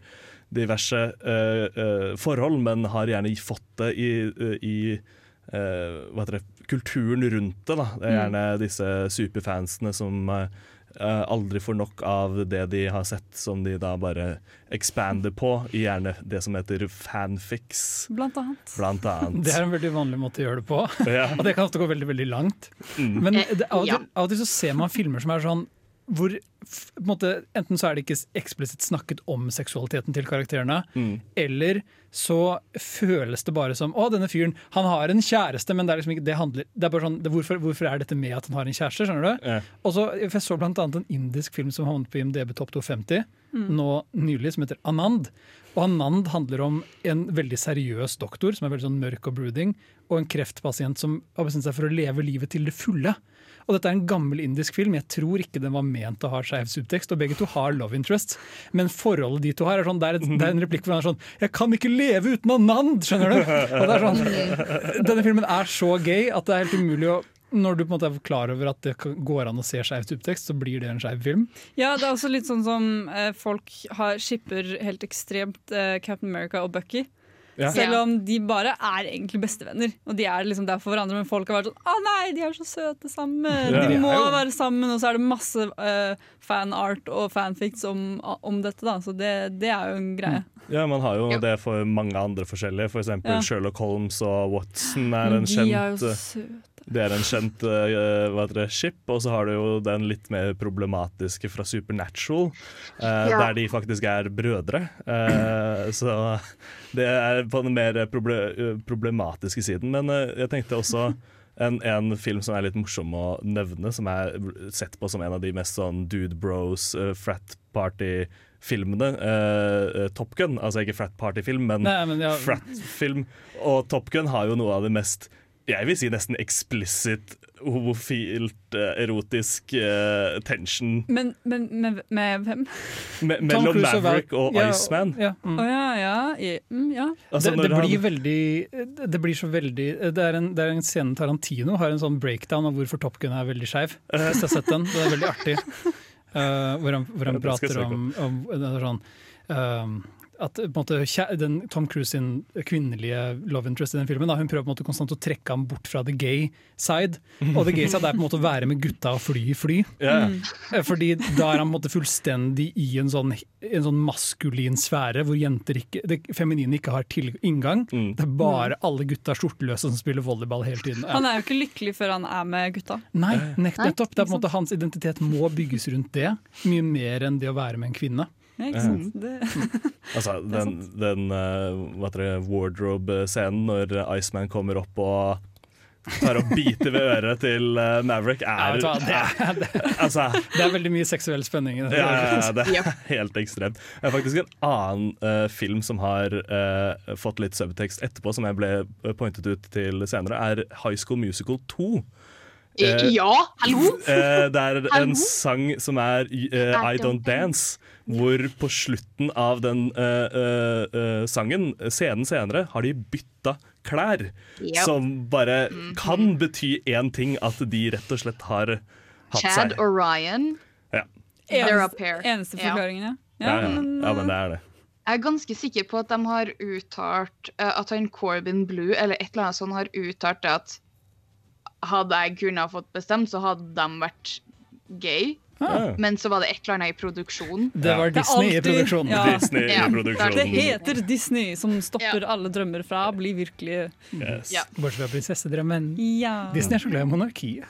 diverse eh, eh, forhold, men har gjerne fått det i, eh, i eh, hva heter det, kulturen rundt det. Da. Det er Mm. gjerne disse superfansene som eh, eh, aldri får nok av det de har sett, som de da bare expander på i gjerne det som heter fanfics. Blant annet. Blant annet. Det er en veldig vanlig måte å gjøre det på. Ja. Og det kan ofte gå veldig veldig langt. Mm. Men Eh, det, av, og til, av og til så ser man filmer som er sånn hvor på en måte, Enten så er det ikke eksplisitt snakket om seksualiteten til karakterene, Mm. eller så føles det bare som Å, denne fyren han har en kjæreste, men det er liksom ikke det handler Det er bare sånn, det, hvorfor, hvorfor er dette med at han har en kjæreste? skjønner du? Ja. Og så, Jeg så blant annet en indisk film som havnet på IMDb Topp 250 Mm. nå nylig, som heter Anand. Og Anand handler om en veldig seriøs doktor som er veldig sånn mørk og brooding, og en kreftpasient som har bestemt seg for å leve livet til det fulle. Og dette er en gammel indisk film. Jeg tror ikke den var ment å ha skeiv subtekst, og begge to har love interests. Men forholdet de to har, er sånn, det er, et, det er en replikk hvor han er sånn 'Jeg kan ikke leve uten Anand', skjønner du? Og det er sånn, denne filmen er så gay at det er helt umulig å når du på en måte er klar over at det går an å se skeiv subtekst, så blir det en skeiv film. Ja, det er også litt sånn som eh, folk har skipper helt ekstremt eh, Captain America og Bucky. Ja. Selv om de bare er egentlig bestevenner. Og de er liksom der for hverandre, men folk har vært sånn Å nei, de er så søte sammen! Ja. De De må være sammen! Og så er det masse uh, fanart og fanfics om, om dette, da. Så det, det er jo en greie. Ja, man har jo det for mange andre forskjellige. For eksempel Ja. Sherlock Holmes og Watson er en de kjent er jo eh, søte. Det er en kjent uh, hva heter det, ship, og så har du jo den litt mer problematiske fra Supernatural, uh, Ja. der de faktisk er brødre. Uh, så det er på den mer proble problematiske siden. Men jeg tenkte også en, en film som er litt morsom å nevne, som er sett på som en av de mest sånn dude bros, frat party-filmene. eh, Top Gun, altså ikke frat party-film, men, Nei, men ja. frat-film. Og Top Gun har jo noe av det mest jeg vil si nesten eksplisitt homofilt, eh, erotisk uh, tension Men, men med, med hvem? me mellom Maverick og Ja, Iceman. Ja, mm. oh, ja, ja. i- Mm, ja. Altså, det, det blir han- veldig Det blir så veldig Det er en, det er en scene Tarantino har en sånn breakdown av hvorfor Top Gun er veldig skeiv. Hvis jeg har sett den. Det er veldig artig. Uh, hvor han, hvor han prater om, om det er sånn, um, at på en måte, den, Tom Cruise sin kvinnelige love interest i den filmen da, Hun prøver på en måte konstant å trekke ham bort fra the gay side. Og the gay side er på en måte å være med gutta og fly i fly. Ja. Mm. Fordi da er han på en måte fullstendig i en sånn, en sånn maskulin sfære hvor jenter ikke, det feminine ikke har til inngang. Mm. Det er bare alle gutta skjorteløse som spiller volleyball hele tiden. Han er jo ikke lykkelig før han er med gutta. Nei, nettopp. Det er på en måte Hans identitet må bygges rundt det, mye mer enn det å være med en kvinne. Ikke sant? Det, Altså, den, den eh, det, wardrobe-scenen når Iceman kommer opp og tar og biter ved øret til uh, Maverick, er ja, det, er, det, Altså det er veldig mye seksuell spenning i det. Ja, det er helt ekstremt. Det er faktisk en annen uh, film som har uh, fått litt subtekst etterpå, som jeg ble eh, pointet ut til senere, er High School Musical 2. Eh, ja, hallo? eh, det er Hallo? en sang som er eh, I Don't Dance, hvor på slutten av den uh, uh, eh, sangen, scenen senere, har de bytta klær. Yep. Som bare kan bety én ting, at de rett og slett har hatt Chad seg. og Ryan. Ja. They're a eneste, pair. eneste forklaringen, ja. Ja, ja. ja, men det er det. Jeg er ganske sikker på at de har uttalt at han Corbin Blue eller et eller annet sånt har uttalt det at hadde jeg kunnet ha fått bestemt, så hadde de vært gay. Ah. Men så var det et eller annet i produksjon. Det var Det alltid, Disney i produksjonen. ja. Disney i produksjonen. Det heter Disney, som stopper alle drømmer fra å bli virkelig Yes. Ja. Bortsett fra prinsessedrømmen. Ja. Disney er så glad i monarkiet.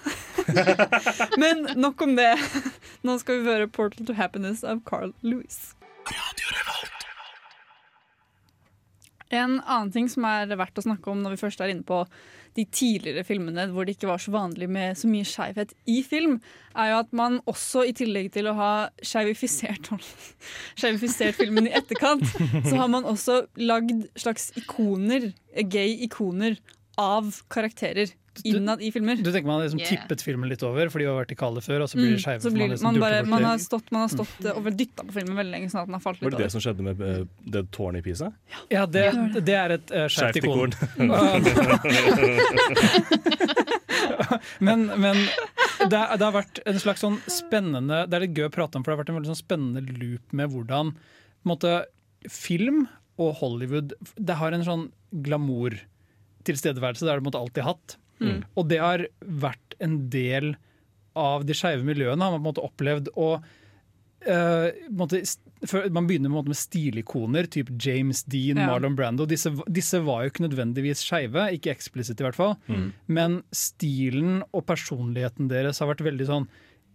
Men nok om det. Nå skal vi høre 'Portal to Happiness' av Carl Lewis. En annen ting som er verdt å snakke om når vi først er inne på de tidligere filmene hvor det ikke var så vanlig med så mye skeivhet i film, er jo at man også, i tillegg til å ha skeivifisert filmen i etterkant, så har man også lagd slags ikoner, gay ikoner, av karakterer innad i filmer. Du tenker man har liksom Yeah. tippet filmen litt over, for de var vertikale før, og så blir Mm, det skeive. så for blir, liksom man, bare, man, har stått, man har stått mm. og dytta på filmen veldig lenge, sånn at den har falt Var litt det det over. som skjedde med uh, det tårnet i Pisa? Ja, det, det er et uh, Skjevt ikon. men men det, det har vært en slags sånn spennende Det er litt gøy å prate om, for det har vært en veldig sånn spennende loop med hvordan måte, film og Hollywood Det har en sånn glamour-tilstedeværelse. Det har det alltid hatt. Mm. Og det har vært en del av de skeive miljøene, har man på en måte opplevd. Og uh, måte, man begynner måte med stilikoner, typ James Dean, Ja. Marlon Brando. Disse, disse var jo ikke nødvendigvis skeive, ikke eksplisitt i hvert fall. Mm. Men stilen og personligheten deres har vært veldig sånn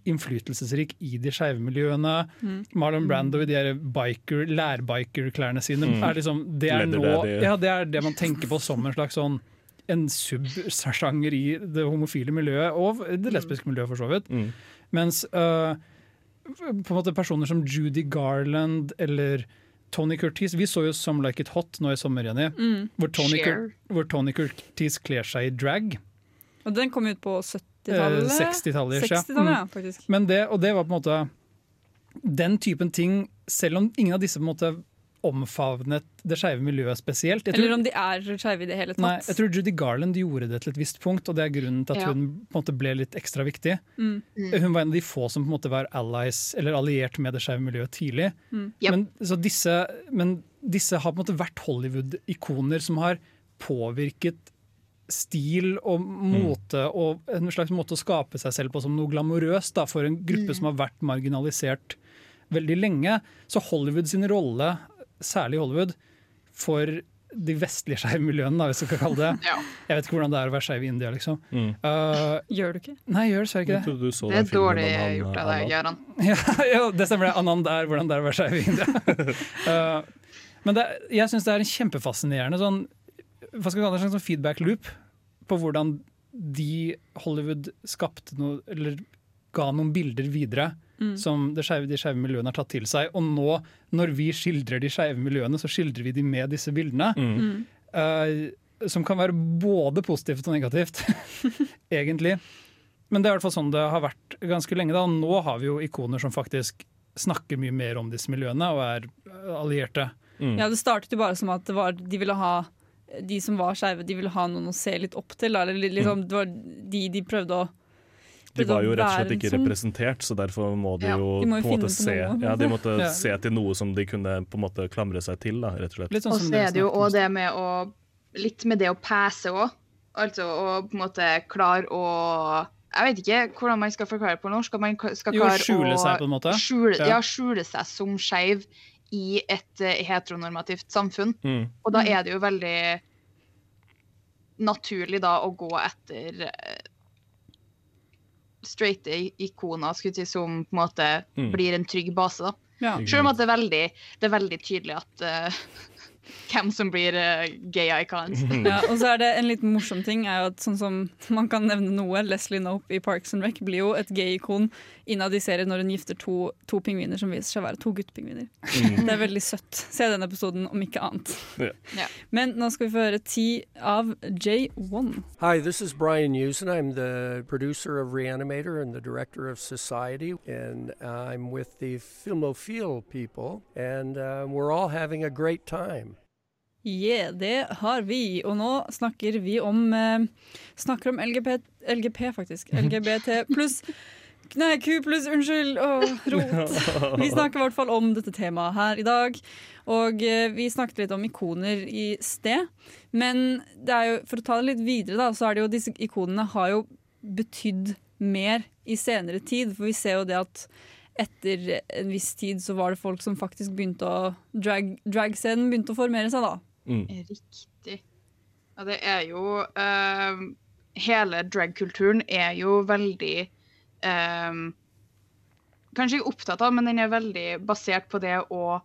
innflytelsesrik i de skeive miljøene. Mm. Marlon Brando i de biker, lærbiker-klærne sine Mm. er liksom, det er nå ja, det er det man tenker på som en slags sånn en subsjanger i det homofile miljøet, og det lesbiske miljøet for så vidt. Mm. Mens uh, på en måte personer som Judy Garland eller Tony Curtis Vi så jo Some Like It Hot nå i sommer, Jenny. Mm. Hvor, Tony hvor Tony Curtis kler seg i drag. Og den kom ut på Eh, 70-tallet? 60-tallet, ja. 60-tallet, ja, Mm. faktisk. Men det, og det var på en måte den typen ting, selv om ingen av disse på en måte omfavnet det skeive miljøet spesielt. Tror- Eller om de er skeive i det hele tatt. Nei, jeg tror Judy Garland gjorde det til et visst punkt, og det er grunnen til at Ja. hun på en måte ble litt ekstra viktig. Mm. Mm. Hun var en av de få som på en måte var allies, eller alliert med det skeive miljøet tidlig. Mm. Men, så disse, men disse har på en måte vært Hollywood-ikoner som har påvirket stil og mote og en slags måte å skape seg selv på som noe glamorøst da, for en gruppe Mm. som har vært marginalisert veldig lenge. Så Hollywood sin rolle, særlig i Hollywood, for de vestlige skeive miljøene, da, hvis du kan kalle det Jeg vet ikke hvordan det er å være skeiv i India, liksom. Mm. Uh, gjør du ikke? Nei, jeg gjør dessverre ikke så Det er dårlig han, gjort av deg. Gøran. Ja, ja, det stemmer. det. Anand er hvordan det er å være skeiv i India. Uh, men det, jeg syns det er en kjempefascinerende sånn, hva skal vi kalle det, en slags sånn feedback loop på hvordan de Hollywood skapte noe, eller ga noen bilder videre Mm. som det skeive- de skeive miljøene har tatt til seg. Og nå, når vi skildrer de skeive miljøene, så skildrer vi de med disse bildene. Mm. Uh, som kan være både positivt og negativt, egentlig. Men det er i hvert fall sånn det har vært ganske lenge. da. Nå har vi jo ikoner som faktisk snakker mye mer om disse miljøene og er allierte. allierte. Ja, det startet jo bare som at det var, de ville ha de som var skeive, de ville ha noen å se litt opp til. Eller liksom, Mm. det var de de prøvde å De var jo rett og slett ikke representert, så derfor må de Ja, jo de må jo på en måte se. Ja, de måtte Ja. se til noe som de kunne på en måte klamre seg til, da, rett og slett. sånn Og så er det jo òg det med å Litt med det å pese òg. Altså å på en måte klare å Jeg vet ikke hvordan man skal forklare det på norsk. At man skal Jo, skjule å seg på en måte. Skjule, Ja. ja. skjule seg som skeiv i et eh, heteronormativt samfunn. Mm. Og da er det jo veldig naturlig da å gå etter eh, straighte ikoner skulle si, som på en måte Mm. blir en trygg base. da. Ja. Selv om at det er veldig, det er veldig tydelig at eh, hvem som blir uh, gay icons. Ja, og så er det en liten morsom ting er jo at sånn som man kan nevne noe, Leslie Knope i Parks and Rec blir jo et gay-ikon innad i serien når hun gifter to, to pingviner som viser seg å være to guttpingviner. Mm. Det er veldig søtt. Se den episoden, om ikke annet. Ja. Ja. Men nå skal vi få høre ti av J1. Hi, this is Brian Usen. I'm the producer of Reanimator and the director of Society, and I'm with the Filmophile people, and uh, we're all having a great time. Yeah, det har vi. Og nå snakker vi om eh, Snakker om LGP, LGP faktisk. LGBT pluss Nei, Q pluss, unnskyld. Åh, rot. Vi snakker i hvert fall om dette temaet her i dag. Og eh, vi snakket litt om ikoner i sted. Men det er jo, for å ta det litt videre, da, så er det jo disse ikonene har jo betydd mer i senere tid. For vi ser jo det at etter en viss tid så var det folk som faktisk begynte å drag, Dragscenen begynte å formere seg, da. Riktig. Ja, det er jo uh, Hele dragkulturen er jo veldig um, Kanskje ikke opptatt av, men den er veldig basert på det å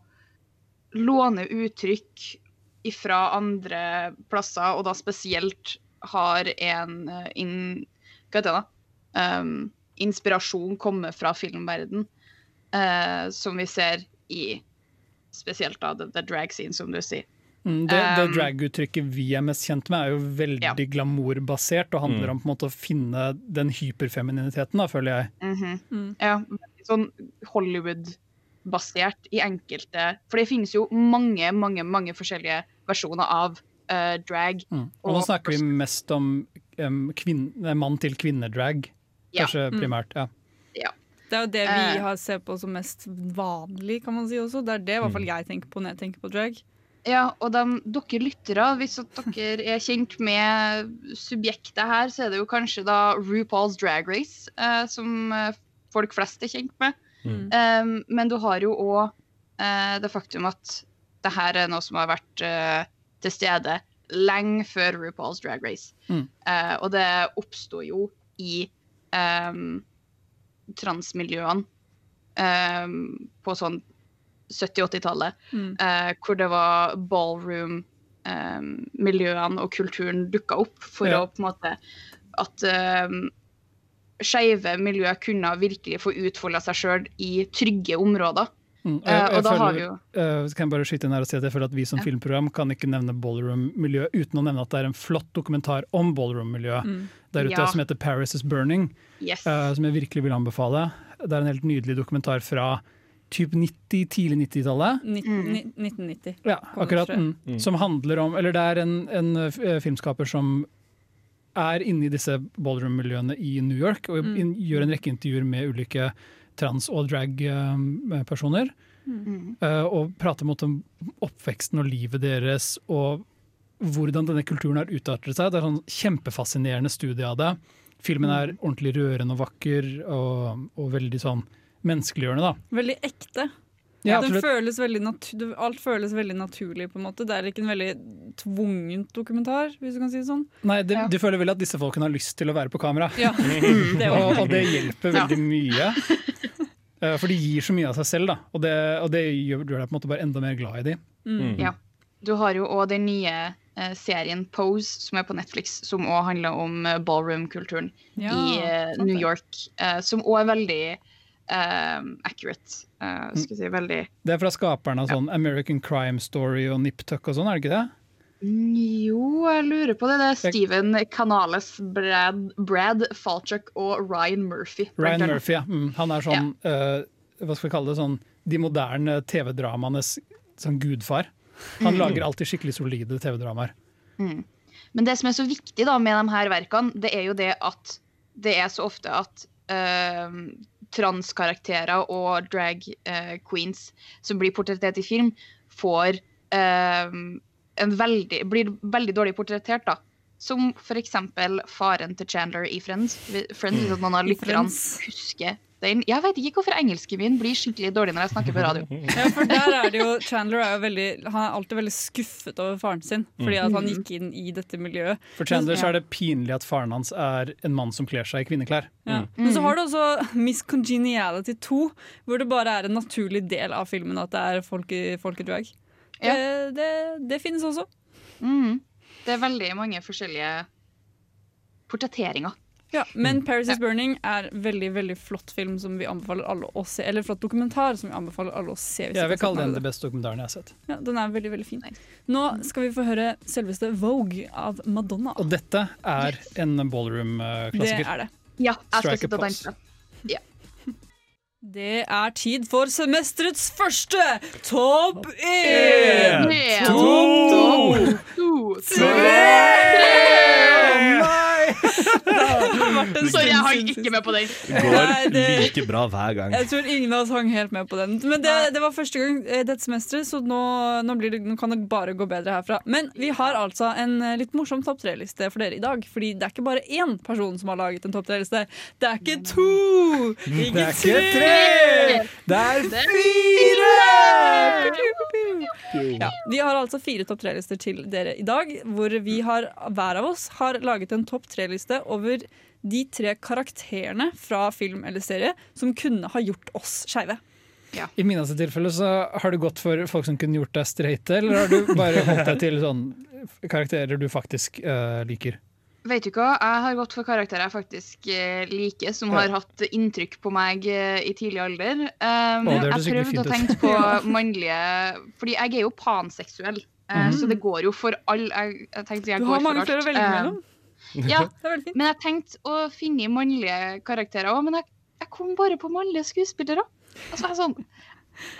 låne uttrykk fra andre plasser, og da spesielt har en eh, in, Hva heter det? da? Um, inspirasjon komme fra filmverden, uh, som vi ser i spesielt da the, the drag scene, som du sier. Mm, det det drag-uttrykket vi er mest kjent med, er jo veldig glamourbasert og handler Mm. om på en måte å finne den hyperfemininiteten, da, føler jeg. Mhm. Ja, sånn Hollywood-basert i enkelte For det finnes jo mange, mange mange forskjellige versjoner av uh, drag. Mm. Og nå snakker vi mest om um, kvinn- mann-til-kvinne-drag, Ja. kanskje Mm. primært. ja. Ja. Det er jo det vi Eh. har sett på som mest vanlig, kan man si også. Det er det i hvert fall jeg tenker på når jeg tenker på drag. Ja, og de, dere lyttere, hvis dere er kjent med subjektet her, så er det jo kanskje da RuPaul's Drag Race, eh, som eh, folk flest er kjent med. Mm. Um, men du har jo òg det faktum at det her er noe som har vært eh, til stede lenge før RuPaul's Drag Race. Mm. Eh, og det oppsto jo i um, transmiljøene um, på sånn 70-80-tallet, Mm. eh, hvor det var ballroom-miljøene og kulturen dukka opp for Ja. å på en måte At eh, skeive miljø kunne virkelig få utfolda seg sjøl i trygge områder. Mm, Eh, jeg, jeg og da har føler, vi jo eh, kan jeg bare skyte inn her og si at jeg føler at vi som Ja. filmprogram kan ikke nevne ballroom-miljø uten å nevne at det er en flott dokumentar om ballroom-miljøet Mm. der ute Ja. som heter 'Paris is Burning', Yes. uh, som jeg virkelig vil anbefale. Det er en helt nydelig dokumentar fra typ 90, tidlig 90-tallet. Ni- ni- 1990. Ja, det, akkurat. Mm. Som handler om Eller det er en, en eh, filmskaper som er inne i disse ballroom-miljøene i New York og Mm. in, gjør en rekke intervjuer med ulike trans- og drag-personer. Mm. Eh, og prater mot om oppveksten og livet deres og hvordan denne kulturen har utartet seg. Det er sånn kjempefascinerende studie av det. Filmen er ordentlig rørende og vakker og, og veldig sånn menneskeliggjørende. da. Veldig ekte. Ja, føles veldig natu alt føles veldig naturlig, på en måte. Det er ikke en veldig tvungent dokumentar, hvis du kan si det sånn. Nei, det, Du føler vel at disse folkene har lyst til å være på kamera? Ja, det og, og det hjelper Ja. veldig mye. Eh, For de gir så mye av seg selv, da. og det, og det gjør, gjør deg på en måte bare enda mer glad i de. Mm. Ja. Du har jo òg den nye eh, serien Pose, som er på Netflix, som òg handler om eh, ballroom-kulturen Ja, i eh, New. York. eh, som òg er veldig eh, accurate. Uh, skal si veldig Det er fra skaperne av sånn American Crime Story og Nip Tuck og sånn, er det ikke det? Jo, jeg lurer på det. Det er Steven Canales, Brad, Brad Falchuk og Ryan Murphy. Ryan. Murphy, ja. Mm, han er sånn eh, Hva skal vi kalle det? Sånn de moderne TV-dramaenes sånn gudfar. Han Mm. lager alltid skikkelig solide TV-dramaer. Mm. Men det som er så viktig da med de her verkene, det er jo det at det er så ofte at eh, transkarakterer og drag eh, queens som blir portrettert i film, får eh, en veldig, blir veldig dårlig portrettert. da. Som eksempel faren til Chandler i Friends. Friends hvis at noen av lytterne husker den. Jeg vet ikke hvorfor engelsken min blir skikkelig dårlig når jeg snakker på radio. Ja, for der er det jo Chandler er jo veldig Han er alltid veldig skuffet over faren sin, fordi at han Mm. gikk inn i dette miljøet. For Chandler så er det pinlig at faren hans er en mann som kler seg i kvinneklær. Ja. Men så har du også Miss Congeniality 2, hvor det bare er en naturlig del av filmen at det er folk i, folk i drag. Det, det, det finnes også. Mm. Det er veldig mange forskjellige portretteringer. Ja, men mm. 'Paris Is Burning' er veldig veldig flott film som vi anbefaler alle å se. Eller flott dokumentar som vi anbefaler alle å se. Hvis jeg vil kalle den den beste dokumentaren jeg har sett. Ja, Den er veldig, veldig fin. Nå skal vi få høre selveste Vogue av Madonna. Og dette er en ballroom-klassiker. Det er det. Ja, jeg skal sitte og danse. Ja. Det er tid for semesterets første Topp 1, 2, 3, 3. Martin, sorry, jeg hang ikke med på den. Går det går like bra hver gang. Jeg tror ingen av oss hang helt med på den. Men det, det var første gang eh, dette semesteret, så nå, nå, det, nå, kan det bare gå bedre herfra. Men vi har altså en eh, litt morsom topp tre-liste for dere i dag. Fordi det er ikke bare én person som har laget en topp tre-liste. Det er ikke to! Ikke det er ikke tre! Det er fire! Ja, vi har altså fire topp tre-lister til dere i dag, hvor vi har, hver av oss har laget en topp tre tre-liste over de tre karakterene fra film eller serie som kunne ha gjort oss skeive. I mine tilfelle så har du gått for folk som kunne gjort deg streite, eller har du bare holdt deg til sånn karakterer du faktisk uh, liker? Vet du hva, jeg har gått for karakterer jeg faktisk eh, liker, som Ja. har hatt inntrykk på meg eh, i tidlig alder. Um, Å, jeg prøvde å tenke på mannlige Fordi jeg er jo panseksuell, mm -hmm. så det går jo for all Jeg, jeg tenkte jeg Du går har mange flere å velge mellom. Ja, Det veldig fint. men jeg tenkte å finne mannlige karakterer òg, men jeg, jeg kom bare på mannlige skuespillere. Altså, jeg, sånn,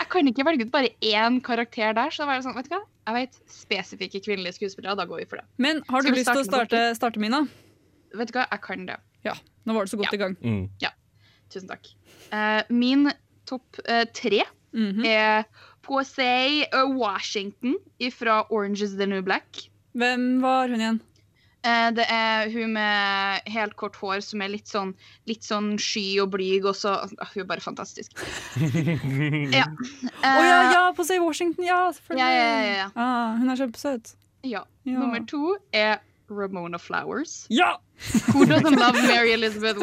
jeg kan ikke velge ut bare én karakter der. Så da var det sånn, vet du hva? Jeg vet spesifikke kvinnelige skuespillere, da går vi for det. Men har du Skal lyst til å starte starte, Mina? Vet du hva, jeg kan det. Ja, nå var du så godt i gang. Mm. Ja, tusen takk. Uh, min topp uh, tre Mhm. er Posey Washington fra Orange is the New Black. Hvem var hun igjen? Eh, det er hun med helt kort hår som er litt sånn, litt sånn sky og blyg, og så ah, Hun er bare fantastisk. Ja. Å ja, ja, på Say Washington, ja, selvfølgelig. Ja, ja, ja, ja. Ah, hun er kjempesøt. Ja. Ja. Nummer to er Ramona Flowers. Ja! Who doesn't love Mary Elizabeth?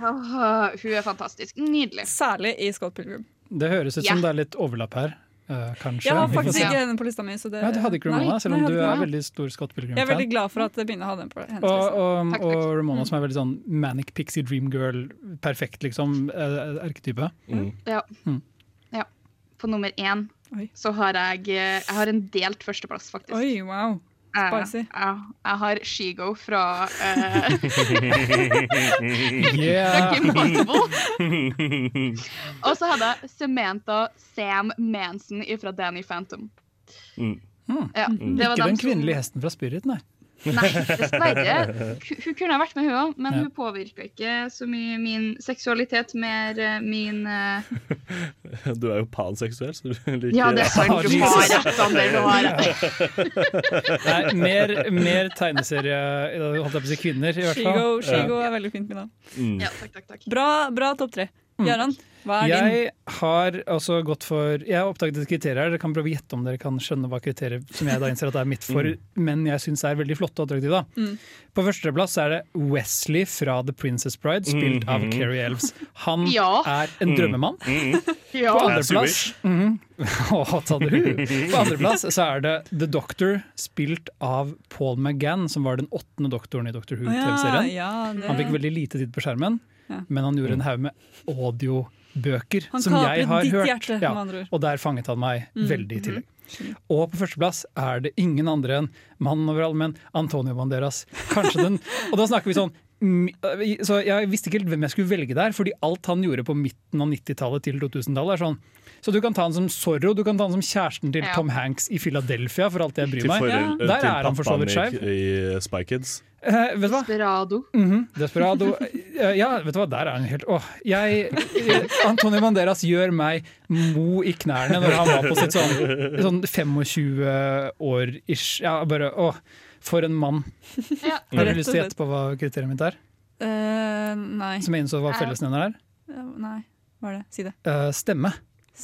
Ah, Hun er fantastisk. Nydelig. Særlig i Scott Pilgrim. Det høres ut Ja. som det er litt overlapp her, eh, kanskje. Jeg har faktisk ikke henne på lista mi. Så det, Ja, du hadde ikke Ramona, Nei, selv om jeg du er veldig stor Scott Jeg er veldig glad for at Bine hadde den på hennes Og, liste. og, Takk, og takk. Ramona som er veldig sånn manic pixie dream girl, perfekt liksom, eh, erketype. Ja. Mm. ja. På nummer én Oi. så har jeg Jeg har en delt førsteplass, faktisk. Oi, wow. Jeg, Spicy. jeg, jeg har Shego fra uh, Og så hadde jeg Samantha Sam Manson fra Danny Phantom. Mm. Hmm. Ja, det var Ikke den kvinnelige hesten fra Spirit, nei. Nei, dessverre. Hun- kunne ha vært med, hun òg, men Ja. hun påvirka ikke så mye min seksualitet, mer eh, min uh... Du er jo panseksuell, så du liker Ja, det er sant. Du har rett, har nei mer, mer tegneserie holdt jeg på å si kvinner, i hvert fall. Shigo, Shigo er veldig fint, Mina. Mm. Ja, takk, takk, takk. Bra, bra topp tre. Mm. Hva er din? Jeg har også gått for Jeg har oppdaget et kriterium her. Dere kan prøve å gjette om dere kan skjønne hva kriteriet som jeg da innser at det er mitt for, men jeg syns er veldig flotte og attraktive. Mm. På førsteplass er det Wesley fra The Princess Bride, spilt av Mhm. Carrie Elves. Han Ja. er en drømmemann. Ja. På andreplass mm, ru. På andreplass så er det The Doctor, spilt av Paul McGann, som var den åttende doktoren i Doctor Who-TV-serien. ja, det- Han fikk veldig lite tid på skjermen, Ja. men han gjorde en haug med audiobøker Han som jeg har ditt hørt. hjerte, Ja, og der fanget han meg Mm, veldig i mhm. tillegg. Og på førsteplass er det ingen andre enn mannen over alle menn, Antonio Banderas. Kanskje den Og da snakker vi sånn så Jeg visste ikke helt hvem jeg skulle velge der, fordi alt han gjorde på midten av 90-tallet til 2000-tallet, er sånn så du kan ta han som Zorro, du kan ta han som kjæresten til Ja. Tom Hanks i Philadelphia, for alt det jeg bryr Til, meg. Ja. Der til er han for så vidt pappaen skeiv. i, i Spy Kids. Eh, vet du hva? Desperado. Mhm, Desperado. Eh, Ja, vet du hva, der er han helt Åh, jeg eh, Antonio Banderas gjør meg mo i knærne når han var på sitt sånn, sånn 25 år ish. Ja, bare Åh, for en mann. Ja. Har du lyst til å gjette på hva kriteriet mitt er? Uh, nei. Som jeg innså var fellesnevner her? Nei. Hva er det? Si det. Eh, stemme.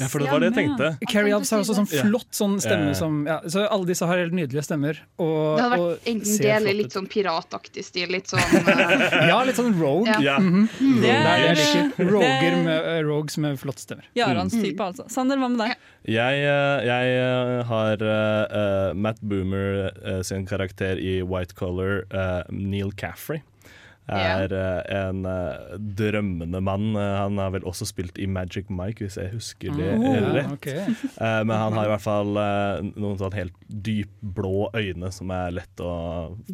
Ja, for det var det jeg tenkte. Carrie Alves har også sånn flott sånn stemme Ja. som ja, Så alle disse har helt nydelige stemmer. Og, Det hadde vært enten det eller litt sånn pirataktig stil. Litt sånn eh, Ja, litt sånn rogue. Ja. Mm -hmm. Det er det jeg er- liker. Roger med, uh, rogues med flotte stemmer. Jarans Mm. type, altså. Sander, hva med deg? Jeg, eh, jeg har eh, Matt Boomer sin karakter i White Color, Neil Caffrey. Er yeah. en uh, drømmende mann. Eh, han har vel også spilt i Magic Mike, hvis jeg husker det Oh, rett. Okay. Uh, men han har i hvert fall uh, noen sånn helt dypblå øyne som er lett å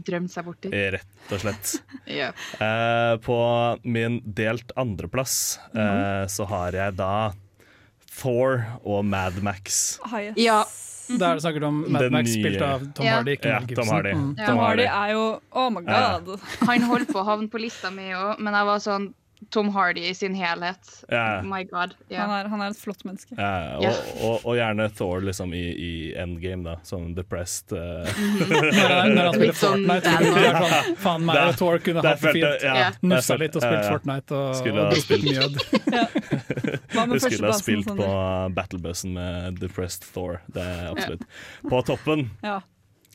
Drømt seg borti. Rett og slett. yeah. Eh, på min delt andreplass eh, så har jeg da Thor og Mad Max. Ah, yes. Ja. Da er det snakket om Mad Max spilt av Tom Ja. Hardy, ikke Ja, Tom Hardy. Mm. Ja. Tom Hardy er jo Oh my Ja. god. Han holdt på å havne på lista mi òg, men jeg var sånn Tom Hardy i sin helhet. Oh my god. Yeah. Han, er, han er et flott menneske. Yeah. og, og, og gjerne Thor liksom i, i endgame, da. Sånn depressed. Uh. Når han, når han spiller sånn Fortnite. Sånn, faen meg og Thor kunne hatt det fint. ja. Nussa litt og spilt. Fortnite og, Skulle og ha drukket mjød. Du skulle ha spilt på Sander? battlebussen med Depressed Thor. Det er absolutt. På toppen Ja.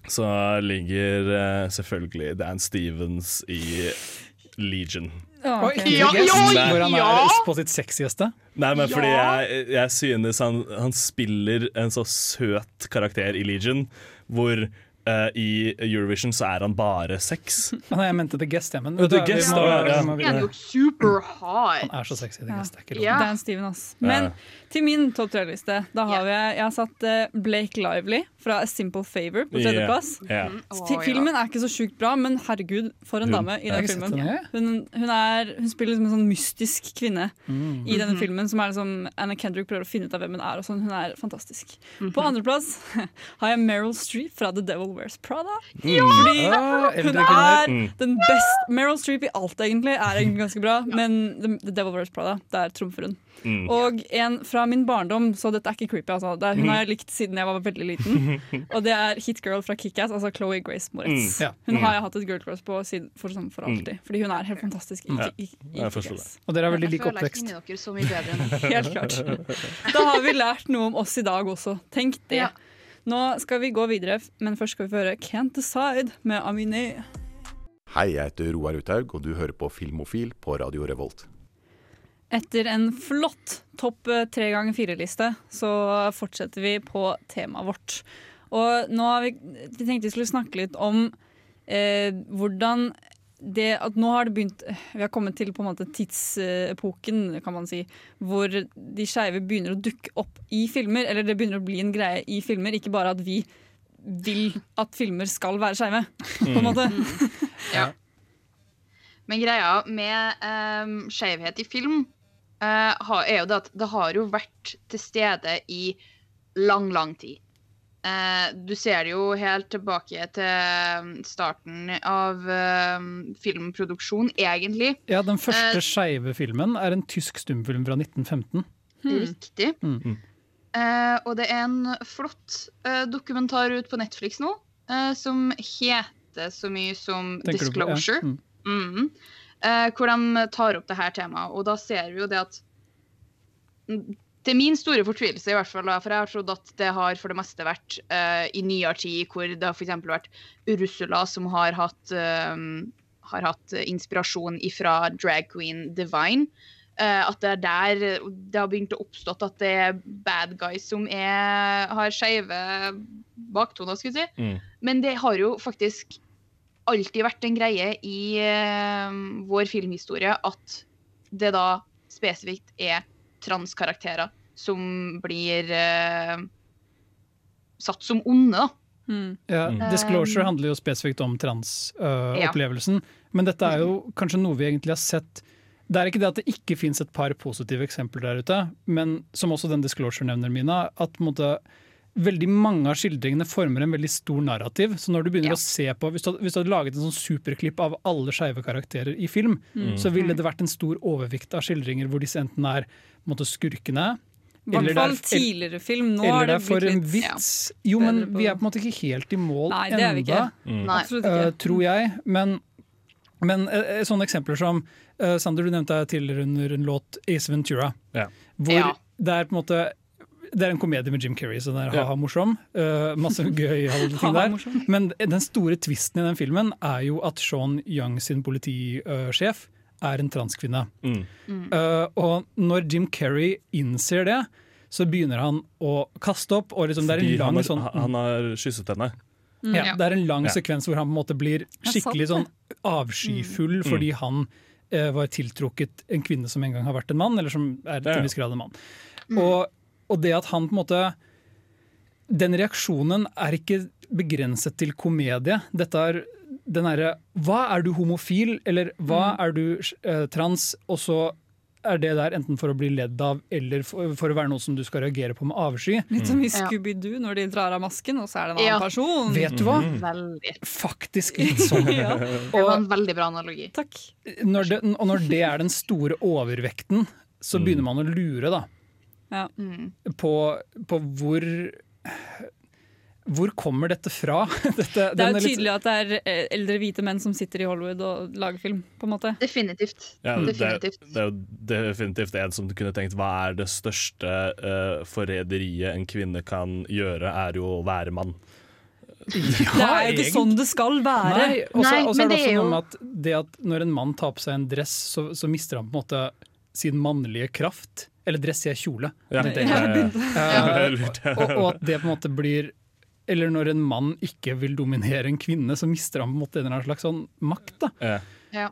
så ligger uh, selvfølgelig Dan Stevens i Legion. Ja, Oi, ok. Ja, ja, hvor han er på sitt sexieste. Nei, men fordi jeg, jeg synes han, han spiller en så søt karakter i Legion, hvor eh, i Eurovision så er han bare seks. Ah, Nei, jeg mente The Guest, Ja, Men The Guest, ja. må Han er jo super hot. Han er så sexy, The Ja. Guest. Det er ikke lov. Ja. Dan Steven, ass. Men til min topp tre-liste, da har jeg, jeg har satt eh, Blake Lively fra A Simple Favor på tredjeplass. Yeah. Mm. Å, Filmen er ikke så sjukt bra, men herregud, for en Hun- dame i den filmen. Hun, hun, er, hun spiller som en sånn mystisk kvinne Mm. i denne filmen, som er liksom Anna Kendrick prøver å finne ut av hvem hun er. og sånn. Hun er fantastisk. Mhm. På andreplass har jeg Meryl Streep fra The Devil Wears Prada. Ja! Fordi Ah, hun er Mm. den beste Meryl Streep i alt, egentlig, er egentlig ganske bra, men The, Devil Wears Prada, der trumfer hun. Mm. Og en fra min barndom, så dette er ikke creepy. Altså. Er, hun har jeg likt siden jeg var veldig liten. Og det er Hit Girl fra Kickass, altså Chloé Grace Moretz. Mm. Hun Mm. har jeg hatt et girl crush på siden, for, sånn, for alltid. Fordi hun er helt fantastisk i, i, i. Og dere er veldig lik oppvekst. Helt klart. Da har vi lært noe om oss i dag også. Tenk det. Nå skal vi gå videre, men først skal vi høre Can't Decide med Aminé. Hei, jeg heter Roar Uthaug, og du hører på Filmofil på Radio Revolt. Etter en flott topp tre ganger fire-liste, så fortsetter vi på temaet vårt. Og nå har vi, vi tenkte vi skulle snakke litt om eh, hvordan det at nå har det begynt Vi har kommet til på en måte tidsepoken, kan man si, hvor de skeive begynner å dukke opp i filmer. Eller det begynner å bli en greie i filmer, ikke bare at vi vil at filmer skal være skeive, på en måte. Ja. Men greia med um, skeivhet i film uh, er jo det at det har jo vært til stede i lang, lang tid. Eh, du ser det jo helt tilbake til um, starten av um, filmproduksjon, egentlig. Ja, Den første Eh, skeive filmen er en tysk stumfilm fra 1915. Riktig. Mm. Eh, og det er en flott eh, dokumentar ut på Netflix nå, eh, som heter så mye som Tenker du på- ja, Disclosure. mm. Hvor de tar opp det her temaet. Og da ser vi jo det at mm, Til min store fortvilelse, i hvert fall, da, for jeg har trodd at det har for det meste vært uh, i nyere tid, hvor det har f.eks. vært Ursula som har hatt, um, har hatt inspirasjon ifra drag queen Divine. Uh, at det er der det har begynt å oppstått at det er bad guys som er, har skeive baktoner, skulle jeg si. Mm. Men det har jo faktisk alltid vært en greie i uh, vår filmhistorie at det da spesifikt er transkarakterer som blir eh, satt som onde, da. Ja, Mm. Disclosure Um, handler jo spesifikt om Ja. transopplevelsen, men dette er jo kanskje noe vi egentlig har sett Det er ikke det at det ikke fins et par positive eksempler der ute, men som også den Disclosure nevner, Mina, at på en måte, veldig mange av skildringene former en veldig stor narrativ. Så når du begynner å se på Hvis du, hadde- hvis du hadde laget en sånn superklipp av alle skeive karakterer i film, Mm. så ville det vært en stor overvikt av skildringer hvor disse enten er på en måte, skurkene I hvert eller det er- fall tidligere film. Nå eller har det er for blitt en litt vits. Jo, men vi er på en måte ikke helt i mål Nei, det er vi ikke. enda, Mm. Eh, tror jeg. Men, men uh, sånne eksempler som uh, Sander, du nevnte tidligere under en låt Ace Ventura, Ja. hvor Ja. det er på en måte det er en komedie med Jim Carrey, så den er ha-ha-morsom. Uh, masse gøy ting der. Men den store tvisten i den filmen er jo at Sean Young sin politisjef er en transkvinne. Mm. Uh, og når Jim Carrey innser det, så begynner han å kaste opp. Og liksom, det er Fordi en lang han, har, sånn han har kysset henne. ja, Det er en lang Ja. sekvens hvor han på en måte blir skikkelig sånn avskyfull Mm. fordi han eh, var tiltrukket en kvinne som en gang har vært en mann, eller som er til Ja, ja. en viss grad en mann. Og, og det at han på en måte Den reaksjonen er ikke begrenset til komedie. Dette er den herre Hva er du homofil, eller hva Mm. er du eh, trans? Og så er det der enten for å bli ledd av eller for, for å være noe som du skal reagere på med avsky. Litt som i Ja. Scooby-Doo når de drar av masken, og så er det en annen Ja. person. Vet du hva? Veldig. Faktisk litt sånn. Ja. Det var en veldig bra analogi. Takk. Når det, og når det er den store overvekten, så Mm. begynner man å lure da, Ja. på, på hvor Hvor kommer dette fra? Dette, Det er jo jo litt- tydelig at det er eh, eldre hvite menn som sitter i Hollywood og lager film. på en måte. Definitivt. Ja, det, Definitivt. det er jo definitivt en som kunne tenkt Hva er det største uh, forræderiet en kvinne kan gjøre, er jo å være mann. det er jo ikke sånn det skal være. Nei, og så Nei, er det det også er noe med at det at når en mann tar på seg en dress, så, så mister han på en måte sin mannlige kraft. Eller dress sier kjole. Ja. Det er. Ja, ja, ja. Ja, lurt. og, og at det på en måte blir Eller når en mann ikke vil dominere en kvinne, så mister han på en måte en eller annen slags sånn makt. da. Ja. Ja.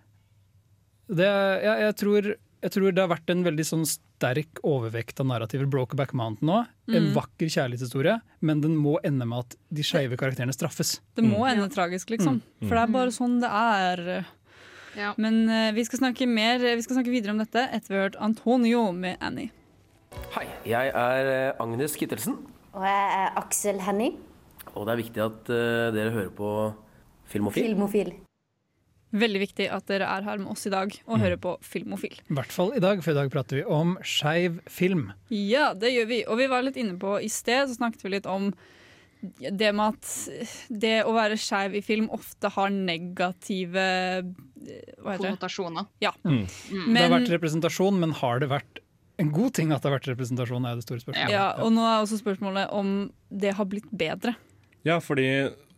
Det, ja, jeg, tror, jeg tror det har vært en veldig sånn sterk overvekt av narrativer. Brokeback Mountain nå. En Mm. vakker kjærlighetshistorie, men den må ende med at de skeive karakterene straffes. Det må ende tragisk, liksom. Mm. For det er bare sånn det er. Men uh, vi skal snakke mer, vi skal snakke videre om dette etter vi har hørt Antonio med Annie. Hei, jeg er eh, Agnes Kittelsen, Og jeg er Aksel Henning, og det er viktig at uh, dere hører på Filmofil. filmofil. Veldig viktig at dere er her med oss i dag og hører på Filmofil. I hvert fall i dag, for i dag prater vi om skeiv film. Ja, det gjør vi. Og vi var litt inne på i sted, så snakket vi litt om det med at det å være skeiv i film ofte har negative eh, hva heter det? Konnotasjoner. Ja. Mm. det Men- har vært representasjon, men har det vært en god ting at det har vært representasjon? er det store spørsmålet. Ja, og nå er også spørsmålet om det har blitt bedre. Ja, fordi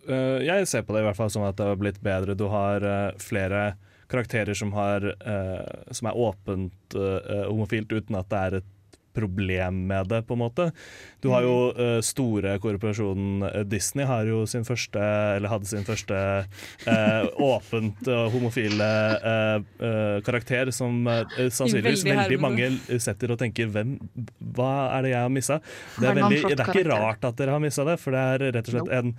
øh, jeg ser på det i hvert fall som at det har blitt bedre. Du har øh, flere karakterer som, har, øh, som er åpent homofilt uten at det er et problem med det, på en måte. Du har jo uh, store korporasjonen øh, Disney har jo sin første, eller hadde sin første uh, åpent uh, homofile karakter som sannsynligvis Veldig veldig mange setter og tenker hvem, hva er det jeg har missa? Det, er veldig- det er ikke rart at dere har missa det, for det er rett og slett en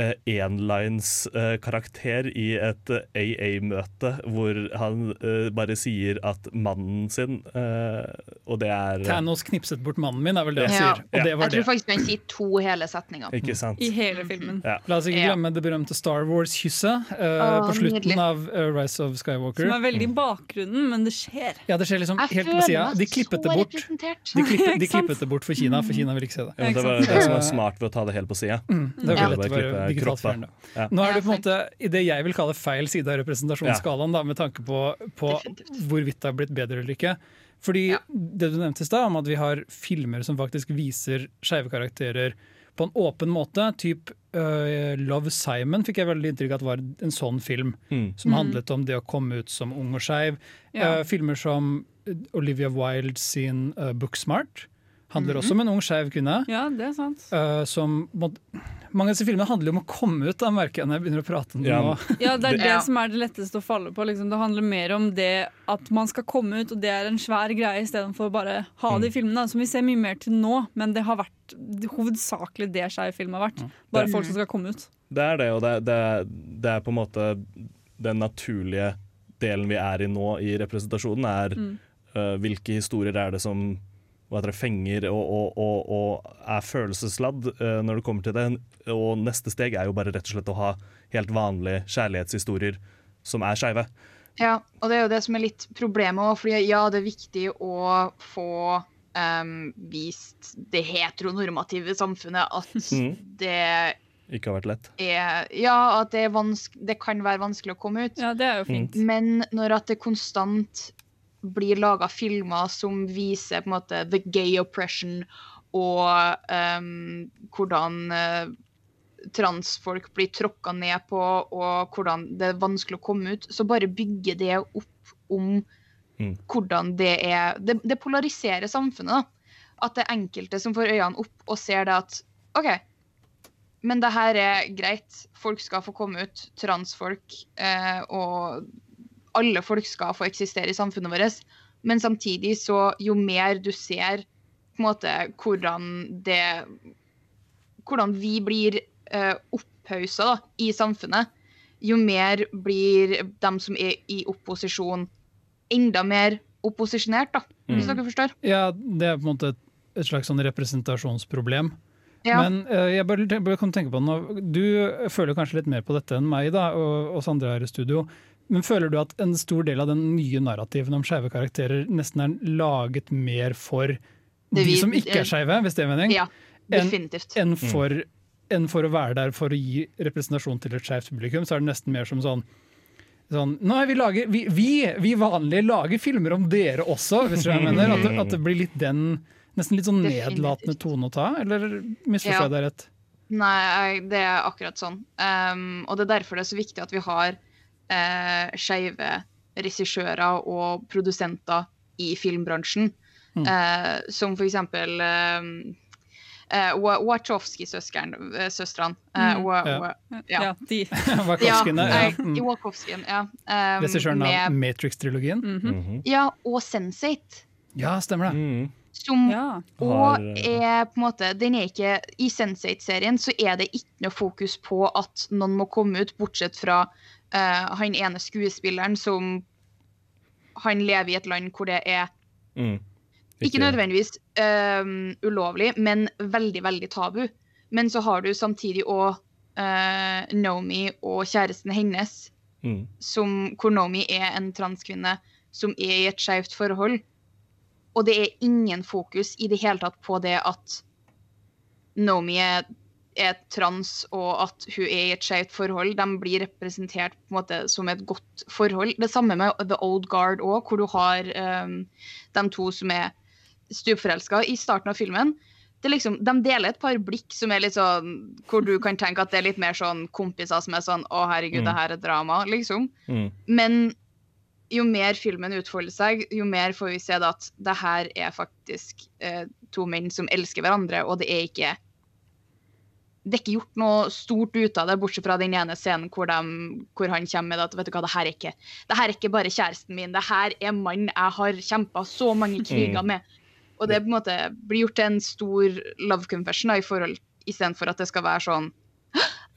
uh, enlines-karakter i et eh, AA-møte hvor han eh, bare sier at mannen sin eh, Og det er Thanos knipset bort mannen min, er vel det han Ja. sier. Og det var Jeg tror det. faktisk han sier to hele setninger. Ikke sant? I hele filmen. Ja. La oss ikke glemme det berømte Star Wars-kysset uh, oh, på slutten nydelig. av eh, Rise of Skywalker. Som er veldig i bakgrunnen, men det skjer. Ja, det skjer liksom Jeg helt på sida. De klippet det bort. De klippet, de klippet det bort for Kina, for Kina vil ikke se det. Ja, det var det som var smart ved å ta det helt på sida. Mm, det var lett å være digitalt fjern, da. Ja. Nå er det på en måte i det jeg vil kalle feil side av representasjonsskalaen, da, med tanke på, på hvorvidt det har blitt bedre eller ikke. Fordi det du nevnte i stad, om at vi har filmer som faktisk viser skeive karakterer på en åpen måte, typ uh, Love Simon fikk jeg veldig inntrykk av at var en sånn film. Mm. Som Mm. handlet om det å komme ut som ung og skeiv. Ja. Uh, filmer som Olivia Wilde sin uh, Booksmart handler Mhm. også om en ung skeiv kvinne. Ja, det er sant. Uh, som må- Mange av disse filmene handler jo om å komme ut, da, merker jeg når jeg begynner å prate om det Ja, nå. Ja, det er det Ja. som er det letteste å falle på. Liksom. Det handler mer om det at man skal komme ut, og det er en svær greie, istedenfor bare ha det i filmene. Som vi ser mye mer til nå, men det har vært hovedsakelig det skeiv film har vært. Bare folk som skal komme ut. Det er det, og det, det, det er på en måte den naturlige delen vi er i nå i representasjonen, er Mm. uh, hvilke historier er det som hva heter det, fenger og, og, og, og er følelsesladd uh, når det kommer til det. Og neste steg er jo bare rett og slett å ha helt vanlige kjærlighetshistorier som er skeive. Ja, og det er jo det som er litt problemet òg, fordi ja, det er viktig å få um, vist det heteronormative samfunnet at mm. det Ikke har vært lett. er Ja, at det, er vanske, det kan være vanskelig å komme ut. Ja, det er jo fint. Men når at det konstant blir laga filmer som viser på en måte the gay oppression og um, hvordan uh, transfolk blir tråkka ned på, og hvordan det er vanskelig å komme ut, så bare bygger det opp om Mm. hvordan det er Det, det polariserer samfunnet, da. At det er enkelte som får øynene opp og ser det at OK, men det her er greit. Folk skal få komme ut. Transfolk eh, og alle folk skal få eksistere i samfunnet vårt. Men samtidig, så jo mer du ser på en måte hvordan det Hvordan vi blir uh, opphausa da, i samfunnet, jo mer blir de som er i opposisjon, enda mer opposisjonert, da, hvis Mm. dere forstår. Ja, det er på en måte et, et slags sånn representasjonsproblem. Ja. Men uh, jeg bare, bare kan tenke på det nå. Du føler kanskje litt mer på dette enn meg da, og oss andre her i studio. Men føler du at en stor del av den nye narrativen om skeive karakterer nesten er laget mer for Det de vi- som ikke er skeive, hvis det er mening? Ja, definitivt. Enn en for, en for å være der for å gi representasjon til et skeivt publikum, så er det nesten mer som sånn Sånn, nei, vi, lager, vi, vi, vi vanlige lager filmer om dere også, hvis du mener. At det, at det blir litt den Nesten litt sånn nedlatende tone å ta, eller misforstår jeg Ja. deg rett? Nei, det er akkurat sånn. Um, og det er derfor det er så viktig at vi har uh, skeive regissører og produsenter i filmbransjen. Mm. Eh, som for eksempel uh, Wachowski-søstrene. Mm. ja. Ja, de. Wachowskiene, ja. Ja, Mm. eh, ja. Um, Regissøren av Matrix-trilogien. Mhm. Ja, og Sense8. Ja, stemmer det. Som ja. og eh, er på en måte den er ikke, I Sense8-serien så er det ikke noe fokus på at noen må komme ut, bortsett fra eh, han ene skuespilleren som Han lever i et land hvor det er Mm. ikke nødvendigvis eh, ulovlig, men veldig, veldig tabu. Men så har du samtidig òg Nomi og kjæresten hennes, Mm. som, hvor Nomi er en transkvinne som er i et skeivt forhold. Og det er ingen fokus i det hele tatt på det at Nomi er, er trans, og at hun er i et skjevt forhold. De blir representert på en måte som et godt forhold. Det samme med The Old Guard òg, hvor du har um, de to som er stupforelska i starten av filmen. Det liksom, de deler et par blikk som er litt sånn, hvor du kan tenke at det er litt mer sånn kompiser som er sånn 'Å, herregud, Mm. det her er drama', liksom. Mm. Men jo mer filmen utfolder seg, jo mer får vi se at det her er faktisk eh, to menn som elsker hverandre, og det er ikke det er ikke gjort noe stort ut av det, bortsett fra den ene scenen hvor, de, hvor han kommer med at vet du hva, det her er ikke det her er ikke bare kjæresten min, det her er mannen jeg har kjempa så mange kriger Mm. med. Og det på en måte blir gjort til en stor love confession da, i forhold, istedenfor at det skal være sånn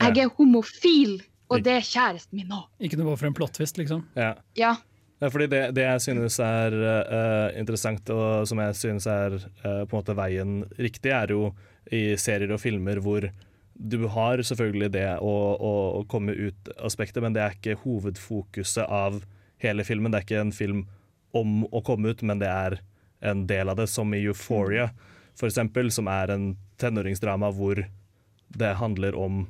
Jeg er homofil, og det er kjæresten min nå. Ikke noe for en plottvist, liksom. Ja. Ja. Ja, fordi det, det jeg synes er uh, interessant, og som jeg synes er uh, på en måte veien riktig, er jo i serier og filmer hvor du har selvfølgelig det å, å, å komme ut-aspektet, men det er ikke hovedfokuset av hele filmen. Det er ikke en film om å komme ut, men det er en del av det, som i Euphoria, eksempel, som er en tenåringsdrama hvor det handler om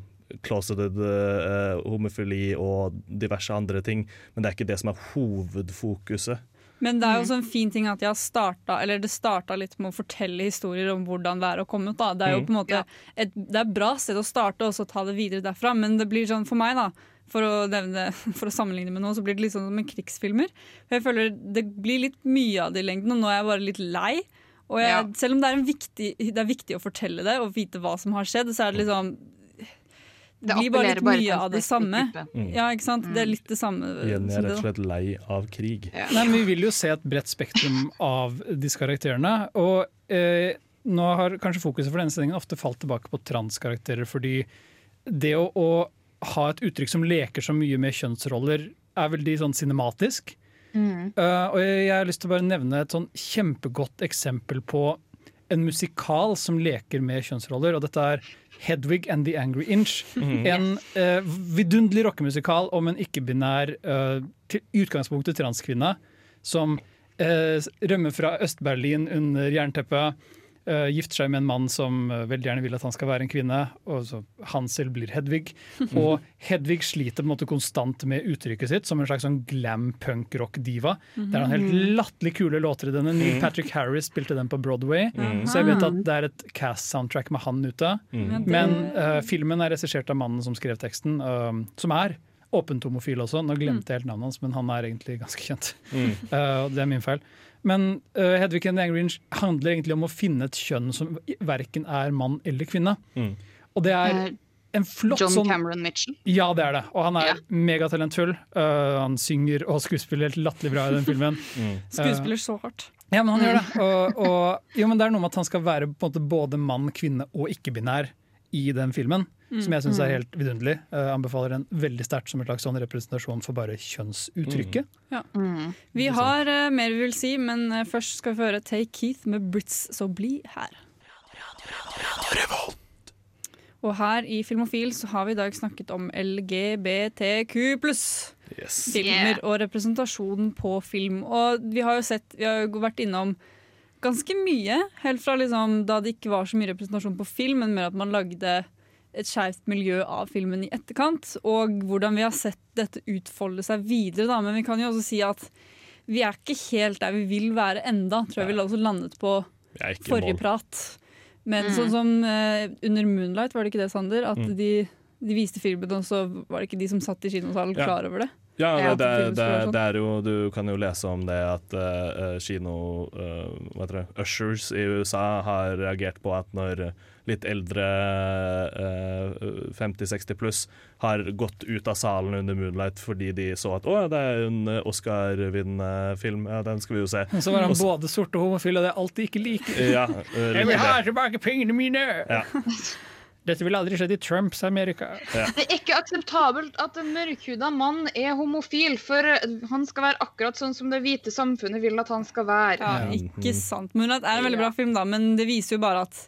closeted uh, homofili og diverse andre ting, men det er ikke det som er hovedfokuset. Men det er jo også en fin ting at jeg har starta Eller det starta litt med å fortelle historier om hvordan det er å komme ut. Da. Det er jo Mm. på en måte et, det er bra sted å starte og så ta det videre derfra, men det blir sånn for meg, da. For å, nevne, for å sammenligne med noe, så blir det litt sånn som med krigsfilmer. For jeg føler Det blir litt mye av det i lengden, og nå er jeg bare litt lei. Jeg, Selv om det er, en viktig, det er viktig å fortelle det og vite hva som har skjedd, så er det liksom Det blir bare litt bare mye av det samme. Mm. Ja, ikke sant? Det er litt det samme. Jenny er rett og slett lei av krig. Nei, men vi vil jo se et bredt spektrum av disse karakterene. Og eh, nå har kanskje fokuset for denne sendingen ofte falt tilbake på transkarakterer, fordi det å, å ha et uttrykk som leker så mye med kjønnsroller, er veldig sånn cinematisk. Mm. Uh, og jeg, jeg har lyst til å bare nevne et sånn kjempegodt eksempel på en musikal som leker med kjønnsroller, og dette er Hedwig and the Angry Inch. Mm. En eh, vidunderlig rockemusikal om en ikke-binær, eh, til utgangspunktet transkvinne, som eh, rømmer fra Øst-Berlin under jernteppet. Eh, gifter seg med en mann som uh, veldig gjerne vil at han skal være en kvinne. Og så Hansel blir Hedvig. Og Hedvig sliter på en måte konstant med uttrykket sitt som en slags sånn glam punk-rock-diva. Det er noen helt latterlig kule låter i denne. Neil Mhm. Patrick Harris spilte den på Broadway, mm. så jeg vet at det er et cast-soundtrack med han ute. Mhm. Men uh, filmen er regissert av mannen som skrev teksten, som er åpent homofil også. Nå glemte jeg helt navnet hans, men han er egentlig ganske kjent. Mm. Uh, det er min feil. Men uh, Hedvig and the Angry Inch handler egentlig om å finne et kjønn som verken er mann eller kvinne. Mm. Og det er Eh, en flott John sånn Cameron Mitchell. Ja, det er det. Og han er megatalentfull. Uh, han synger og skuespiller helt latterlig bra i den filmen. Mm. Skuespiller så hardt. Ja, men han gjør det. Og, og, jo, men det er noe med at han skal være på en måte både mann, kvinne og ikke-binær i den filmen. Mm. som jeg syns er Mm. helt vidunderlig. Uh, anbefaler den veldig sterkt som en slags sånn representasjon for bare kjønnsuttrykket. Ja. Vi har uh, mer vi vil si, men eh, først skal vi høre Take Keith med Brits, så bli her. Og her i Filmofil så har vi i dag snakket om LGBTQ filmer og representasjon på film. Og vi har jo sett, vi har jo vært innom ganske mye, helt fra liksom da det ikke var så mye representasjon på film, men mer at man lagde et skeivt miljø av filmen i etterkant, og hvordan vi har sett dette utfolde seg videre. Da. Men vi kan jo også si at vi er ikke helt der vi vil være enda, tror jeg vi også landet på forrige prat. Men Mm. sånn som uh, under Moonlight, var det ikke det, Sander? At Mm. de, de viste filmen, og så var det ikke de som satt i kinosalen Ja. klar over det? Ja, det, det, det, sånn. det er jo Du kan jo lese om det at uh, kino uh, Hva heter det Ushers i USA har reagert på at når litt eldre eh, 50-60 pluss har gått ut av salen under Moonlight fordi de så at å, det er en Oscar-vinnende film, ja, den skal vi jo se. Og så var han Også, både sort og homofil, og det er alt de ikke liker. Ja, eh, jeg vil ha tilbake pengene mine! Ja. Dette ville aldri skjedd i Trumps Amerika. Det er ikke akseptabelt at en mørkhuda mann er homofil, for han skal være akkurat sånn som det hvite samfunnet vil at han skal være. Ja, ikke sant. Moonlight er en veldig bra film, da, men det viser jo bare at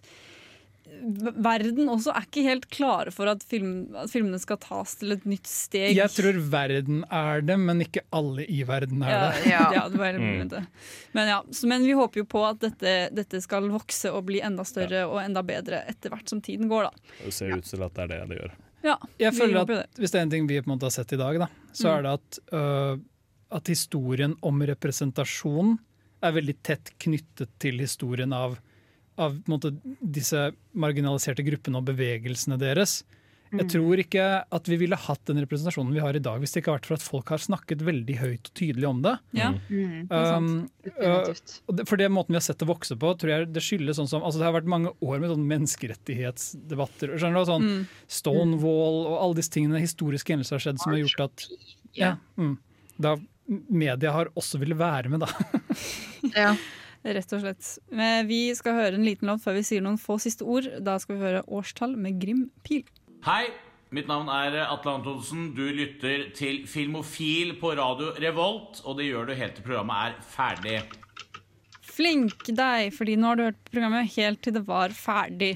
verden også er ikke helt klare for at, film, at filmene skal tas til et nytt steg. Jeg tror verden er det, men ikke alle i verden er ja, det. ja. det var Mm. det. Men, ja, så, men vi håper jo på at dette, dette skal vokse og bli enda større og enda bedre etter hvert som tiden går. Da. Det ser ut til at det er det det gjør. Ja, Jeg føler at det. Hvis det er en ting vi på en måte har sett i dag, da, så Mm. er det at, øh, at historien om representasjon er veldig tett knyttet til historien av, av på en måte, disse marginaliserte gruppene og bevegelsene deres. Jeg Mm. tror ikke at vi ville hatt den representasjonen vi har i dag hvis det ikke har vært for at folk har snakket veldig høyt og tydelig om det. Ja, Mm, det sant. Um, uh, for det måten vi har sett det vokse på, tror jeg det skyldes sånn som altså Det har vært mange år med sånn menneskerettighetsdebatter. Skjønner du? Sånn Mm. Stonewall og alle disse tingene, historiske hendelser har skjedd som har gjort at ja, mm, da media har også ville være med, da. Ja. Rett og slett. Men vi skal høre en liten låt før vi sier noen få siste ord. Da skal vi høre årstall med Grim Pil. Hei, mitt navn er Atle Antonsen. Du lytter til Filmofil på radio Revolt, og det gjør du helt til programmet er ferdig. Flink deg, fordi nå har du hørt programmet helt til det var ferdig.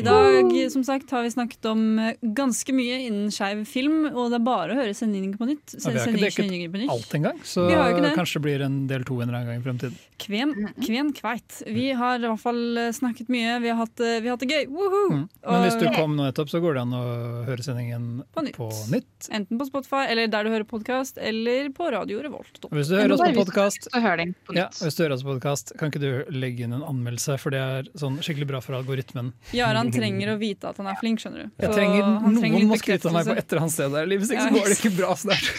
I dag som sagt, har vi snakket om eh, ganske mye innen skeiv film, og det er bare å høre sendingen på nytt. Ja, vi har ikke Sendingen på dekket nytt. alt engang, så det. kanskje det blir en del to en gang i fremtiden. Kven, kven kveit. Vi har i hvert fall eh, snakket mye. Vi har hatt, eh, vi har hatt det gøy. Mm. Men hvis du kom nå nettopp, så går det an å høre sendingen på nytt. Enten på Spotify, eller der du hører podkast, eller på Radio Revolt. Hvis du hører oss på podkast, på ja, hvis du hører oss på podcast, kan ikke du legge inn en anmeldelse, for det er sånn skikkelig bra for algoritmen. Jaran trenger å vite at han er flink, skjønner du. Jeg Så han trenger Noen trenger må skryte av meg på et eller annet sted der i livet, ikke Ja, så går det ikke bra snart.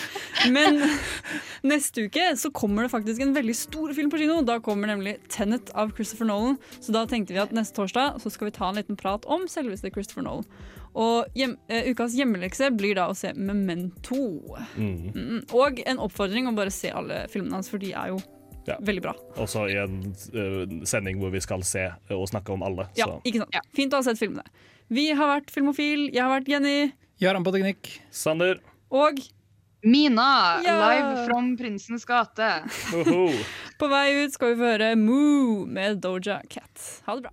Men neste uke så kommer det faktisk en veldig stor film på kino. Da kommer nemlig Tenet av Christopher Nolan. Så da tenkte vi at neste torsdag så skal vi ta en liten prat om selveste Christopher Nolan. Og hjem, uh, ukas hjemmelekse blir da å se Memento. Mm. Mm, og en oppfordring å bare se alle filmene hans, for de er jo Ja. veldig bra. Også i en uh, sending hvor vi skal se og snakke om alle. Ja, så. ikke sant? Fint å ha sett filmene. Vi har vært Filmofil. Jeg har vært Jenny. Jaran på teknikk. Sander. Og Mina, Ja. live from Prinsens gate. på vei ut skal vi få høre Moo med Doja Cat. Ha det bra.